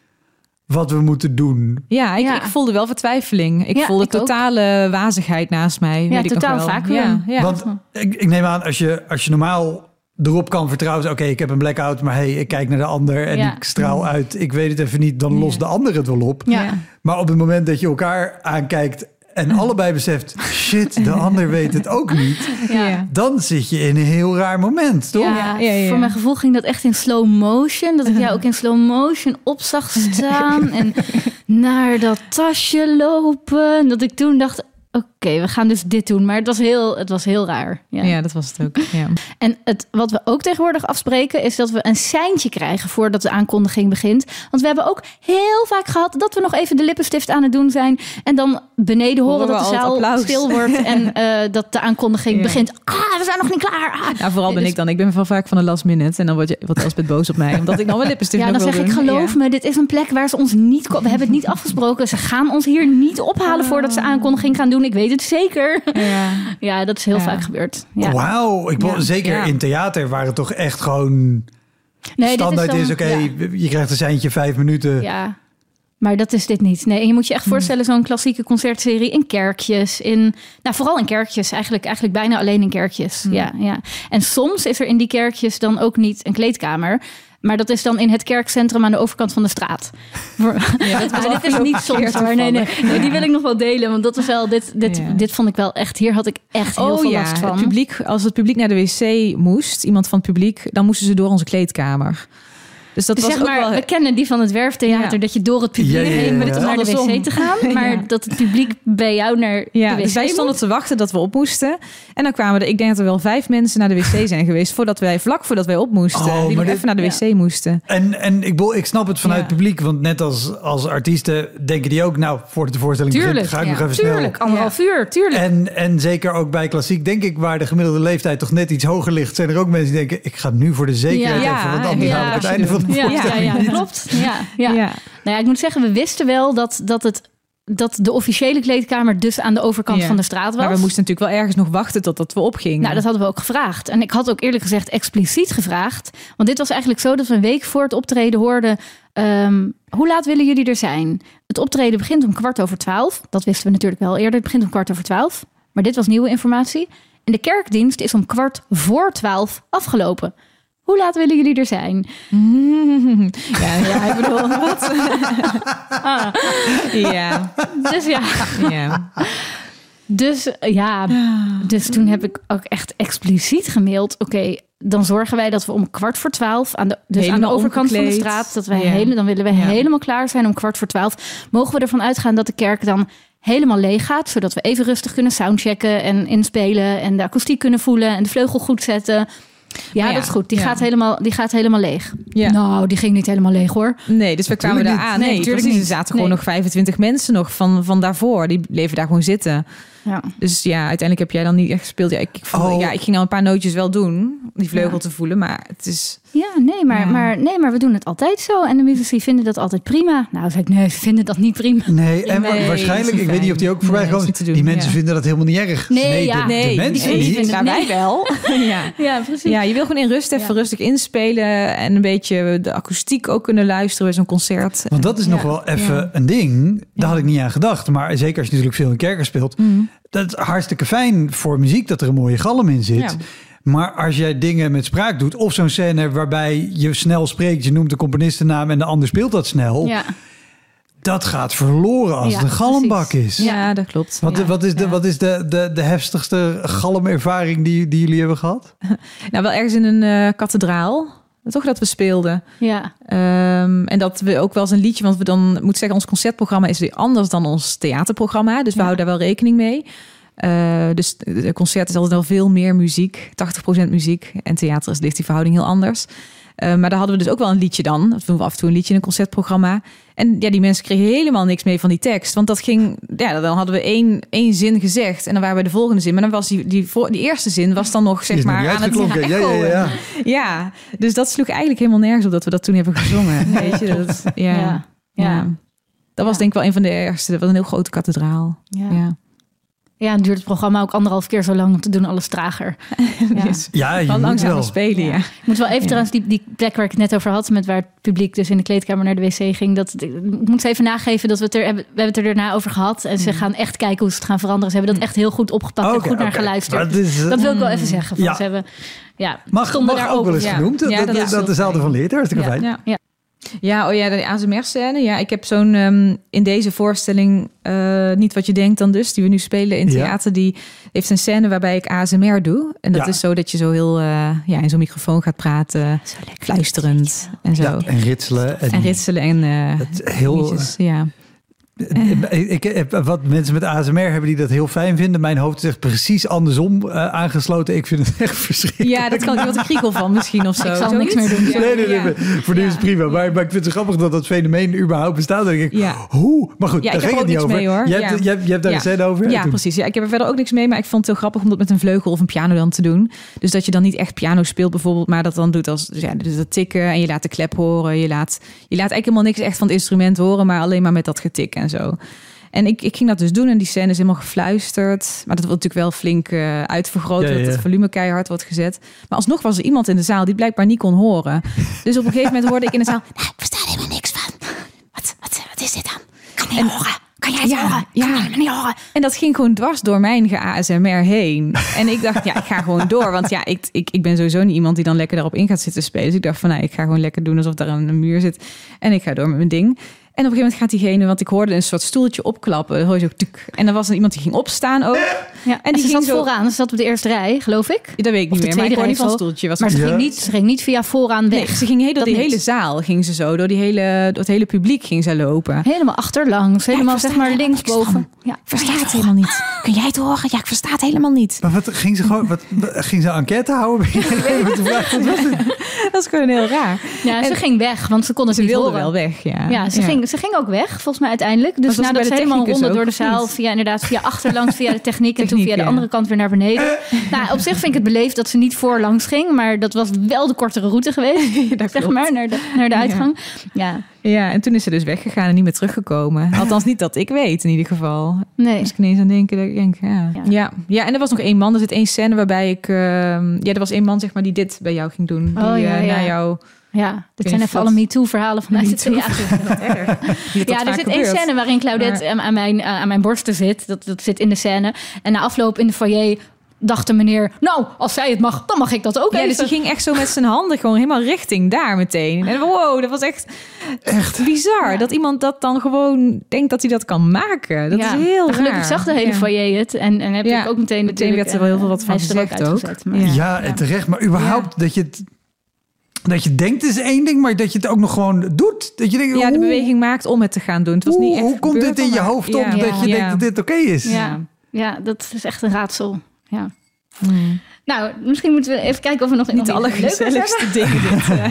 wat we moeten doen. Ja, ik, Ja. ik voelde wel vertwijfeling. Ik Ja, voelde ik ook. totale wazigheid naast mij. Ja, weet ik nog totaal wel. vacuüm. Ja, ja. Want ik, ik neem aan, als je, als je normaal erop kan vertrouwen... oké, ik heb een blackout, maar hey, ik kijk naar de ander... en Ja. ik straal uit, ik weet het even niet... dan lost de ander het wel op. Maar op het moment dat je elkaar aankijkt... en allebei beseft, shit, de ander weet het ook niet... Ja. Dan zit je in een heel raar moment, toch? Ja, Ja, ja. voor mijn gevoel ging dat echt in slow motion. Dat ik jou ook in slow motion op zag staan en naar dat tasje lopen. Dat ik toen dacht, oké, we gaan dus dit doen. Maar het was heel, het was heel raar. Ja. Ja, dat was het ook. Ja. En het, wat we ook tegenwoordig afspreken is dat we een seintje krijgen voordat de aankondiging begint. Want we hebben ook heel vaak gehad dat we nog even de lippenstift aan het doen zijn. En dan beneden horen dat de zaal stil wordt en eh, dat de aankondiging Ja. begint. Ah, we zijn nog niet klaar. Ah. Nou, vooral ben Dus- ik dan. Ik ben van vaak van de last minute. En dan wordt, je, wordt Elspeth boos op mij. Omdat ik nog mijn lippenstift Ja, dan zeg ik, geloof me, dit is een plek waar ze ons niet... We hebben het niet afgesproken. Ze gaan ons hier niet ophalen voordat ze aankondiging gaan doen. Ik weet het zeker. Ja. Ja, dat is heel Ja. vaak gebeurd. Ja. Wauw, ik Ja. zeker Ja. in theater waar het toch echt gewoon Nee, dit standaard dan- is, oké, ja. je krijgt een seintje vijf minuten. Ja, maar dat is dit niet. Nee, en je moet je echt voorstellen, zo'n klassieke concertserie in kerkjes. In, nou, vooral in kerkjes, eigenlijk, eigenlijk bijna alleen in kerkjes. Ja, ja. En soms is er in die kerkjes dan ook niet een kleedkamer. Maar dat is dan in het kerkcentrum aan de overkant van de straat. Ja, dat dit is niet soms hoor. Nee, nee. nee, Die wil ik nog wel delen. Want dat was wel, dit, dit, Ja. dit vond ik wel echt, hier had ik echt heel Oh veel ja, last het van. publiek, als het publiek naar de wc moest, iemand van het publiek, dan moesten ze door onze kleedkamer. Dus dat Dus was zeg maar, ook wel... we kennen die van het werftheater, Ja. dat je door het publiek Ja, ja, ja, heen om naar de wc te gaan. Maar Ja. dat het publiek bij jou naar Ja, de wc dus wij stonden moet. te wachten dat we op moesten. En dan kwamen er, ik denk dat er wel vijf mensen naar de wc zijn geweest... voordat wij, vlak voordat wij op moesten. Oh, die maar nog dit- even naar de Ja. wc moesten. En, en ik, bedoel, ik snap het vanuit Ja. het publiek, want net als, als artiesten denken die ook, nou, voordat de voorstelling Tuurlijk, begint, ga ik ja. nog even snel. Tuurlijk, anderhalf uur, tuurlijk. En, en zeker ook bij klassiek, denk ik, waar de gemiddelde leeftijd toch net iets hoger ligt, zijn er ook mensen die denken, ik ga nu voor de zekerheid Ja, even, want anders ja, haal ik het einde van ja, ja, ja, klopt. Ja, ja. Ja. Nou ja, ik moet zeggen, we wisten wel dat, dat, het, dat de officiële kleedkamer dus aan de overkant Ja. van de straat was. Maar we moesten natuurlijk wel ergens nog wachten totdat we opgingen. Nou, dat hadden we ook gevraagd. En ik had ook eerlijk gezegd expliciet gevraagd. Want dit was eigenlijk zo dat we een week voor het optreden hoorden... ehm, hoe laat willen jullie er zijn? Het optreden begint om kwart over twaalf. Dat wisten we natuurlijk wel eerder. Het begint om kwart over twaalf. Maar dit was nieuwe informatie. En de kerkdienst is om kwart voor twaalf afgelopen. Hoe laat willen jullie er zijn? Ja, ja, ik bedoel, wat? Ja, Dus ja, ja. dus, ja, dus toen heb ik ook echt expliciet gemaild. Oké, dan zorgen wij dat we om kwart voor twaalf aan de, dus aan de overkant van de straat, dat wij Ja. hele, dan willen we Ja. helemaal klaar zijn om kwart voor twaalf. Mogen we ervan uitgaan dat de kerk dan helemaal leeg gaat, zodat we even rustig kunnen soundchecken en inspelen en de akoestiek kunnen voelen en de vleugel goed zetten. Ja, dat is goed. Die, ja. gaat helemaal, die gaat helemaal leeg. Ja. Nou, die ging niet helemaal leeg hoor. Nee, dus we kwamen daar aan. Nee, Nee, natuurlijk precies. niet. Er zaten gewoon nog 25 mensen nog van, van daarvoor. Die bleven daar gewoon zitten. Ja. Dus ja, uiteindelijk heb jij dan niet echt gespeeld. Ja, ik, ik, vond- Oh. ja, ik ging nou een paar nootjes wel doen, om die vleugel Ja. te voelen. Maar het is... Ja, nee maar, Ja. Maar, nee, maar we doen het altijd zo. En de muzici vinden dat altijd prima. Nou, zei ik, nee, ze vinden dat niet prima. Nee, en Nee, waarschijnlijk, ik weet niet of die ook voorbij Nee, niet te doen, die mensen ja. vinden dat helemaal niet erg. Nee, ja. de, Nee, de mensen die niet. vinden- wij wel. ja. Ja, precies. ja, je wil gewoon in rust even Ja. rustig inspelen. En een beetje de akoestiek ook kunnen luisteren bij zo'n concert. Want dat is nog wel even Ja. een ding. Daar Ja. had ik niet aan gedacht. Maar zeker als je natuurlijk veel in kerken speelt. Mm. Dat is hartstikke fijn voor muziek dat er een mooie galm in zit. Ja. Maar als jij dingen met spraak doet, of zo'n scène waarbij je snel spreekt, je noemt de componistennaam en de ander speelt dat snel, Ja. dat gaat verloren als Ja, het een galmbak precies. is. Ja, dat klopt. Wat, Ja. wat is, de, wat is de, de, de heftigste galmervaring die, die jullie hebben gehad? Nou, wel ergens in een eh, kathedraal. Toch dat we speelden. Ja. Ehm, en dat we ook wel eens een liedje, want we dan moet zeggen, ons concertprogramma is weer anders dan ons theaterprogramma. Dus we Ja. houden daar wel rekening mee. Eh, dus de concert is altijd wel veel meer muziek, 80% muziek. En theater is ligt die verhouding heel anders. Eh, maar daar hadden we dus ook wel een liedje dan. Dat doen we af en toe een liedje in een concertprogramma. En ja, die mensen kregen helemaal niks mee van die tekst. Want dat ging, ja, dan hadden we één, één zin gezegd. En dan waren we de volgende zin. Maar dan was die, die, voor, die eerste zin was dan nog, zeg nog maar, aan het uitgeklonken. Ja, ja, echoen. ja. Ja, dus dat sloeg eigenlijk helemaal nergens op dat we dat toen hebben gezongen. Weet je, dat, ja, Ja. ja. Ja. Dat was Ja. denk ik wel een van de ergste. Dat was een heel grote kathedraal. Ja. Ja. Ja, en duurt het programma ook anderhalf keer zo lang om te doen, alles trager. Ja. Dus Ja, je moet wel. spelen, ja. Ik moet wel even Ja. trouwens die, die plek waar ik het net over had, met waar het publiek dus in de kleedkamer naar de wc ging. Dat, ik moet ze even nageven dat we het er hebben, we hebben het er daarna over gehad. En ze gaan echt kijken hoe ze het gaan veranderen. Ze hebben dat echt heel goed opgepakt en goed naar geluisterd. Is, dat wil ik wel even zeggen. Van Ja. Ze hebben, ja, mag mag daar ook wel eens ja. genoemd. Dat, Ja, dat, dat is dezelfde van leert. Hartstikke Ja. fijn. Ja. Ja, oh ja, de ASMR-scène. Ja, ik heb zo'n ehm, in deze voorstelling eh, niet wat je denkt dan dus, die we nu spelen in Ja. theater, die heeft een scène waarbij ik ASMR doe. En dat Ja. is zo dat je zo heel eh, ja, in zo'n microfoon gaat praten, Zo lekker. fluisterend en zo. Ja, en ritselen. En, En ritselen en eh Het heel, ja. Ik, ik heb wat mensen met ASMR hebben die dat heel fijn vinden. Mijn hoofd is echt precies andersom eh, aangesloten. Ik vind het echt verschrikkelijk. Ja, dat kan iemand een kriegel van misschien of zo. Ik zal niks meer doen. Ja, Nee, nee, nee. ja. Voor nu is het prima. Maar, maar ik vind het zo grappig dat dat fenomeen überhaupt bestaat. Dan denk ik, Ja. hoe? Maar goed, Ja, ik daar ging het niet over. mee, hoor. Je, hebt, Ja. je, hebt, je hebt daar Ja. een scène over. Ja, precies. Ja, ik heb er verder ook niks mee, maar ik vond het heel grappig om dat met een vleugel of een piano dan te doen. Dus dat je dan niet echt piano speelt bijvoorbeeld, maar dat dan doet als dus ja, dus dat tikken en je laat de klep horen. Je laat, je laat eigenlijk helemaal niks echt van het instrument horen, maar alleen maar met dat getik en zo. En ik, ik ging dat dus doen en die scène is helemaal gefluisterd. Maar dat wordt natuurlijk wel flink eh, uitvergroot, Ja, ja, dat het volume keihard wordt gezet. Maar alsnog was er iemand in de zaal die blijkbaar niet kon horen. Dus op een gegeven moment hoorde ik in de zaal... Nou, ik versta er helemaal niks van. Wat, wat, wat is dit dan? Kan niet horen. Kan jij het Ja, horen? ja. Kan niet horen? En dat ging gewoon dwars door mijn ge-ASMR heen. En ik dacht, ja, ik ga gewoon door. Want ja, ik, ik, ik ben sowieso niet iemand die dan lekker daarop in gaat zitten spelen. Dus ik dacht van, nou, ik ga gewoon lekker doen alsof daar een muur zit. En ik ga door met mijn ding. En op een gegeven moment gaat diegene, want ik hoorde een soort stoeltje opklappen. Dan hoor je zo tuk. En er was er iemand die ging opstaan ook. Ja. En, die ze ging zat zo- vooraan. Ze zat op de eerste rij, geloof ik. Dat weet ik Of niet meer, maar ik tweede hoor niet van het stoeltje. Was Maar ze, Ja. ging niet, ze ging niet via vooraan weg. Nee, ze ging heel, door die niet. hele zaal ging ze zo. Door, die hele, door het hele publiek ging ze lopen. Helemaal achterlangs. Helemaal zeg maar linksboven. Ja. versta het helemaal niet. Kun jij het horen? Ja, ik versta het helemaal niet. Maar wat ging ze gewoon, wat, ging ze enquête houden? Dat is gewoon heel raar. ja, ze En- ging weg, want ze kon het Ze niet wilde horen. wel weg, ja. Ja, ze, Ging, ze ging ook weg, volgens mij uiteindelijk. Dus nadat ze helemaal ronde door de zaal, via inderdaad via achterlangs, via de techniek en toen via de andere kant weer naar beneden. nou, op zich vind ik het beleefd dat ze niet voorlangs ging, maar dat was wel de kortere route geweest, dat zeg maar, naar de, naar de uitgang. Ja, Ja, en toen is ze dus weggegaan en niet meer teruggekomen. Althans, niet dat ik weet in ieder geval. nee. Dus ik ineens aan denken, dat ik denk, ja. Ja. ja. Ja, en er was nog één man. Er zit één scène waarbij ik... ehm, ja, er was één man, zeg maar, die dit bij jou ging doen. Die Oh, ja, eh, naar jou... Ja, dit zijn even alle MeToo-verhalen vanuit het theater. Ja, er zit één scène waarin Claudette aan, aan mijn, aan mijn borsten zit. Dat, dat zit in de scène. En na afloop in de foyer dacht de meneer... Nou, als zij het mag, dan mag ik dat ook Ja, dus die ging echt zo met zijn handen gewoon helemaal richting daar meteen. En wow, dat was echt, Echt? bizar. Ja. Dat iemand dat dan gewoon denkt dat hij dat kan maken. Dat Ja, is heel gelukkig raar. zag de hele Ja. foyer het. En, en heb Ja, ik ook meteen meteen werd er wel heel veel wat eh, van gezegd ook. uitgezet, maar- Ja. Ja, en terecht. Maar überhaupt dat je het... Dat je denkt is één ding, maar dat je het ook nog gewoon doet. Dat je denkt, Ja, de beweging maakt om het te gaan doen. Het was niet echt hoe komt dit in je hoofd op Ja. dat je Ja. denkt dat dit oké is? Ja. ja, dat is echt een raadsel. Ja. Hmm. Nou, misschien moeten we even kijken of we nog Niet nog dingen dit. eh.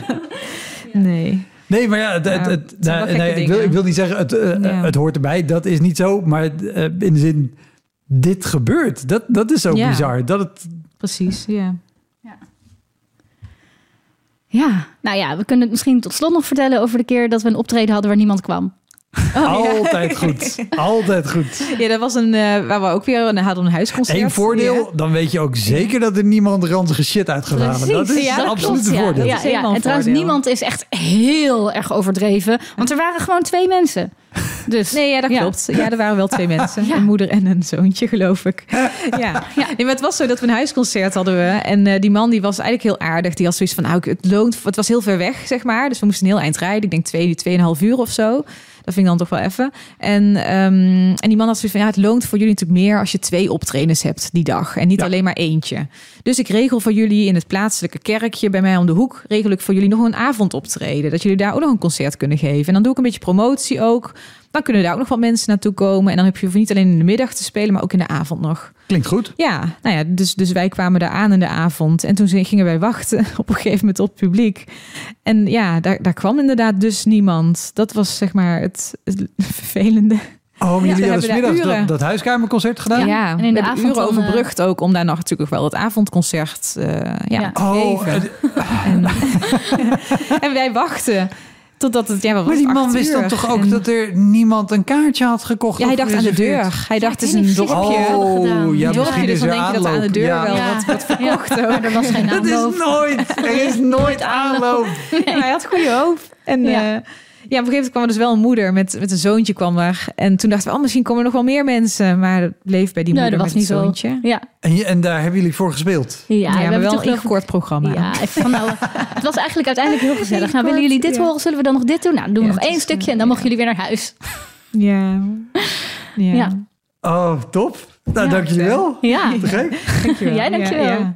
Nee. Nee, maar ja, het, het, nee, gekke ik, wil, ik wil niet zeggen het, eh, Ja. het hoort erbij. Dat is niet zo. Maar eh, in de zin, dit gebeurt. Dat, dat is zo Ja. bizar. Dat het, Precies, ja. Ja, nou ja, we kunnen het misschien tot slot nog vertellen over de keer dat we een optreden hadden waar niemand kwam. Altijd goed. Altijd goed. Ja, dat was een, eh, waar we ook weer een, hadden een huisconcert. Eén voordeel, Ja. dan weet je ook zeker dat er niemand ranzige shit uit gaat halen. Dat is ja, een klopt, ja. voordeel. Ja, een En trouwens, voordeel. niemand is echt heel erg overdreven. Want er waren gewoon twee mensen. Dus Nee, ja, dat klopt. Ja, er waren wel twee mensen. Ja. Een moeder en een zoontje, geloof ik. Ja. Ja. Nee, maar het was zo dat we een huisconcert hadden we. En eh, die man die was eigenlijk heel aardig. Die had zoiets van, nou, het loont... Het was heel ver weg, zeg maar. Dus we moesten een heel eind rijden. Ik denk twee, tweeënhalf uur of zo. Dat vind ik dan toch wel even. En, ehm, en die man had zoiets van, ja, het loont voor jullie natuurlijk meer... als je twee optredens hebt die dag. En niet Ja. alleen maar eentje. Dus ik regel voor jullie in het plaatselijke kerkje... bij mij om de hoek, regel ik voor jullie nog een avondoptreden. Dat jullie daar ook nog een concert kunnen geven. En dan doe ik een beetje promotie ook... Dan kunnen daar ook nog wat mensen naartoe komen. En dan heb je niet alleen in de middag te spelen, maar ook in de avond nog. Klinkt goed. Ja, nou ja, dus, dus wij kwamen daar aan in de avond. En toen gingen wij wachten op een gegeven moment op het publiek. En ja, daar, daar kwam inderdaad dus niemand. Dat was zeg maar het, het vervelende. Oh, Ja, jullie hadden hebben dat, huiskamerconcert gedaan? Ja, en in de avond uren dan, eh, overbrugd ook om daar nog natuurlijk wel het avondconcert eh ja, Ja. te Oh, geven. En, en wij wachten totdat het, ja, was maar die man acht wist dan toch ook En- dat er niemand een kaartje had gekocht? Ja, hij dacht aan de deur. Hij dacht, het is een dorpje. Oh, ja, misschien dus dan denk je dat aan de aanloop. deur Ja. wel Ja. wat, wat verkocht ook. Maar er was geen Dat is aanloop. nooit, er is nooit aanloop. Hij had goede hoop. En op een gegeven moment kwam er dus wel een moeder met, met een zoontje kwam er. En toen dachten we, oh, misschien komen er nog wel meer mensen. Maar het bleef bij die Nee, moeder dat was met niet het zo. zoontje. Ja, En, je- en daar hebben jullie voor gespeeld? ja, Ja, we maar hebben wel een kort programma. Ja, van, nou, het was eigenlijk uiteindelijk heel gezellig. Nou, willen jullie dit ja. horen? Zullen we dan nog dit doen? Nou, dan doen we Ja, nog één is, stukje en dan mogen jullie weer naar huis. Ja. Ja. Ja. Oh, top. Nou, Ja. dank jullie wel. Ja, Te gek. Dankjewel. Jij dankjewel.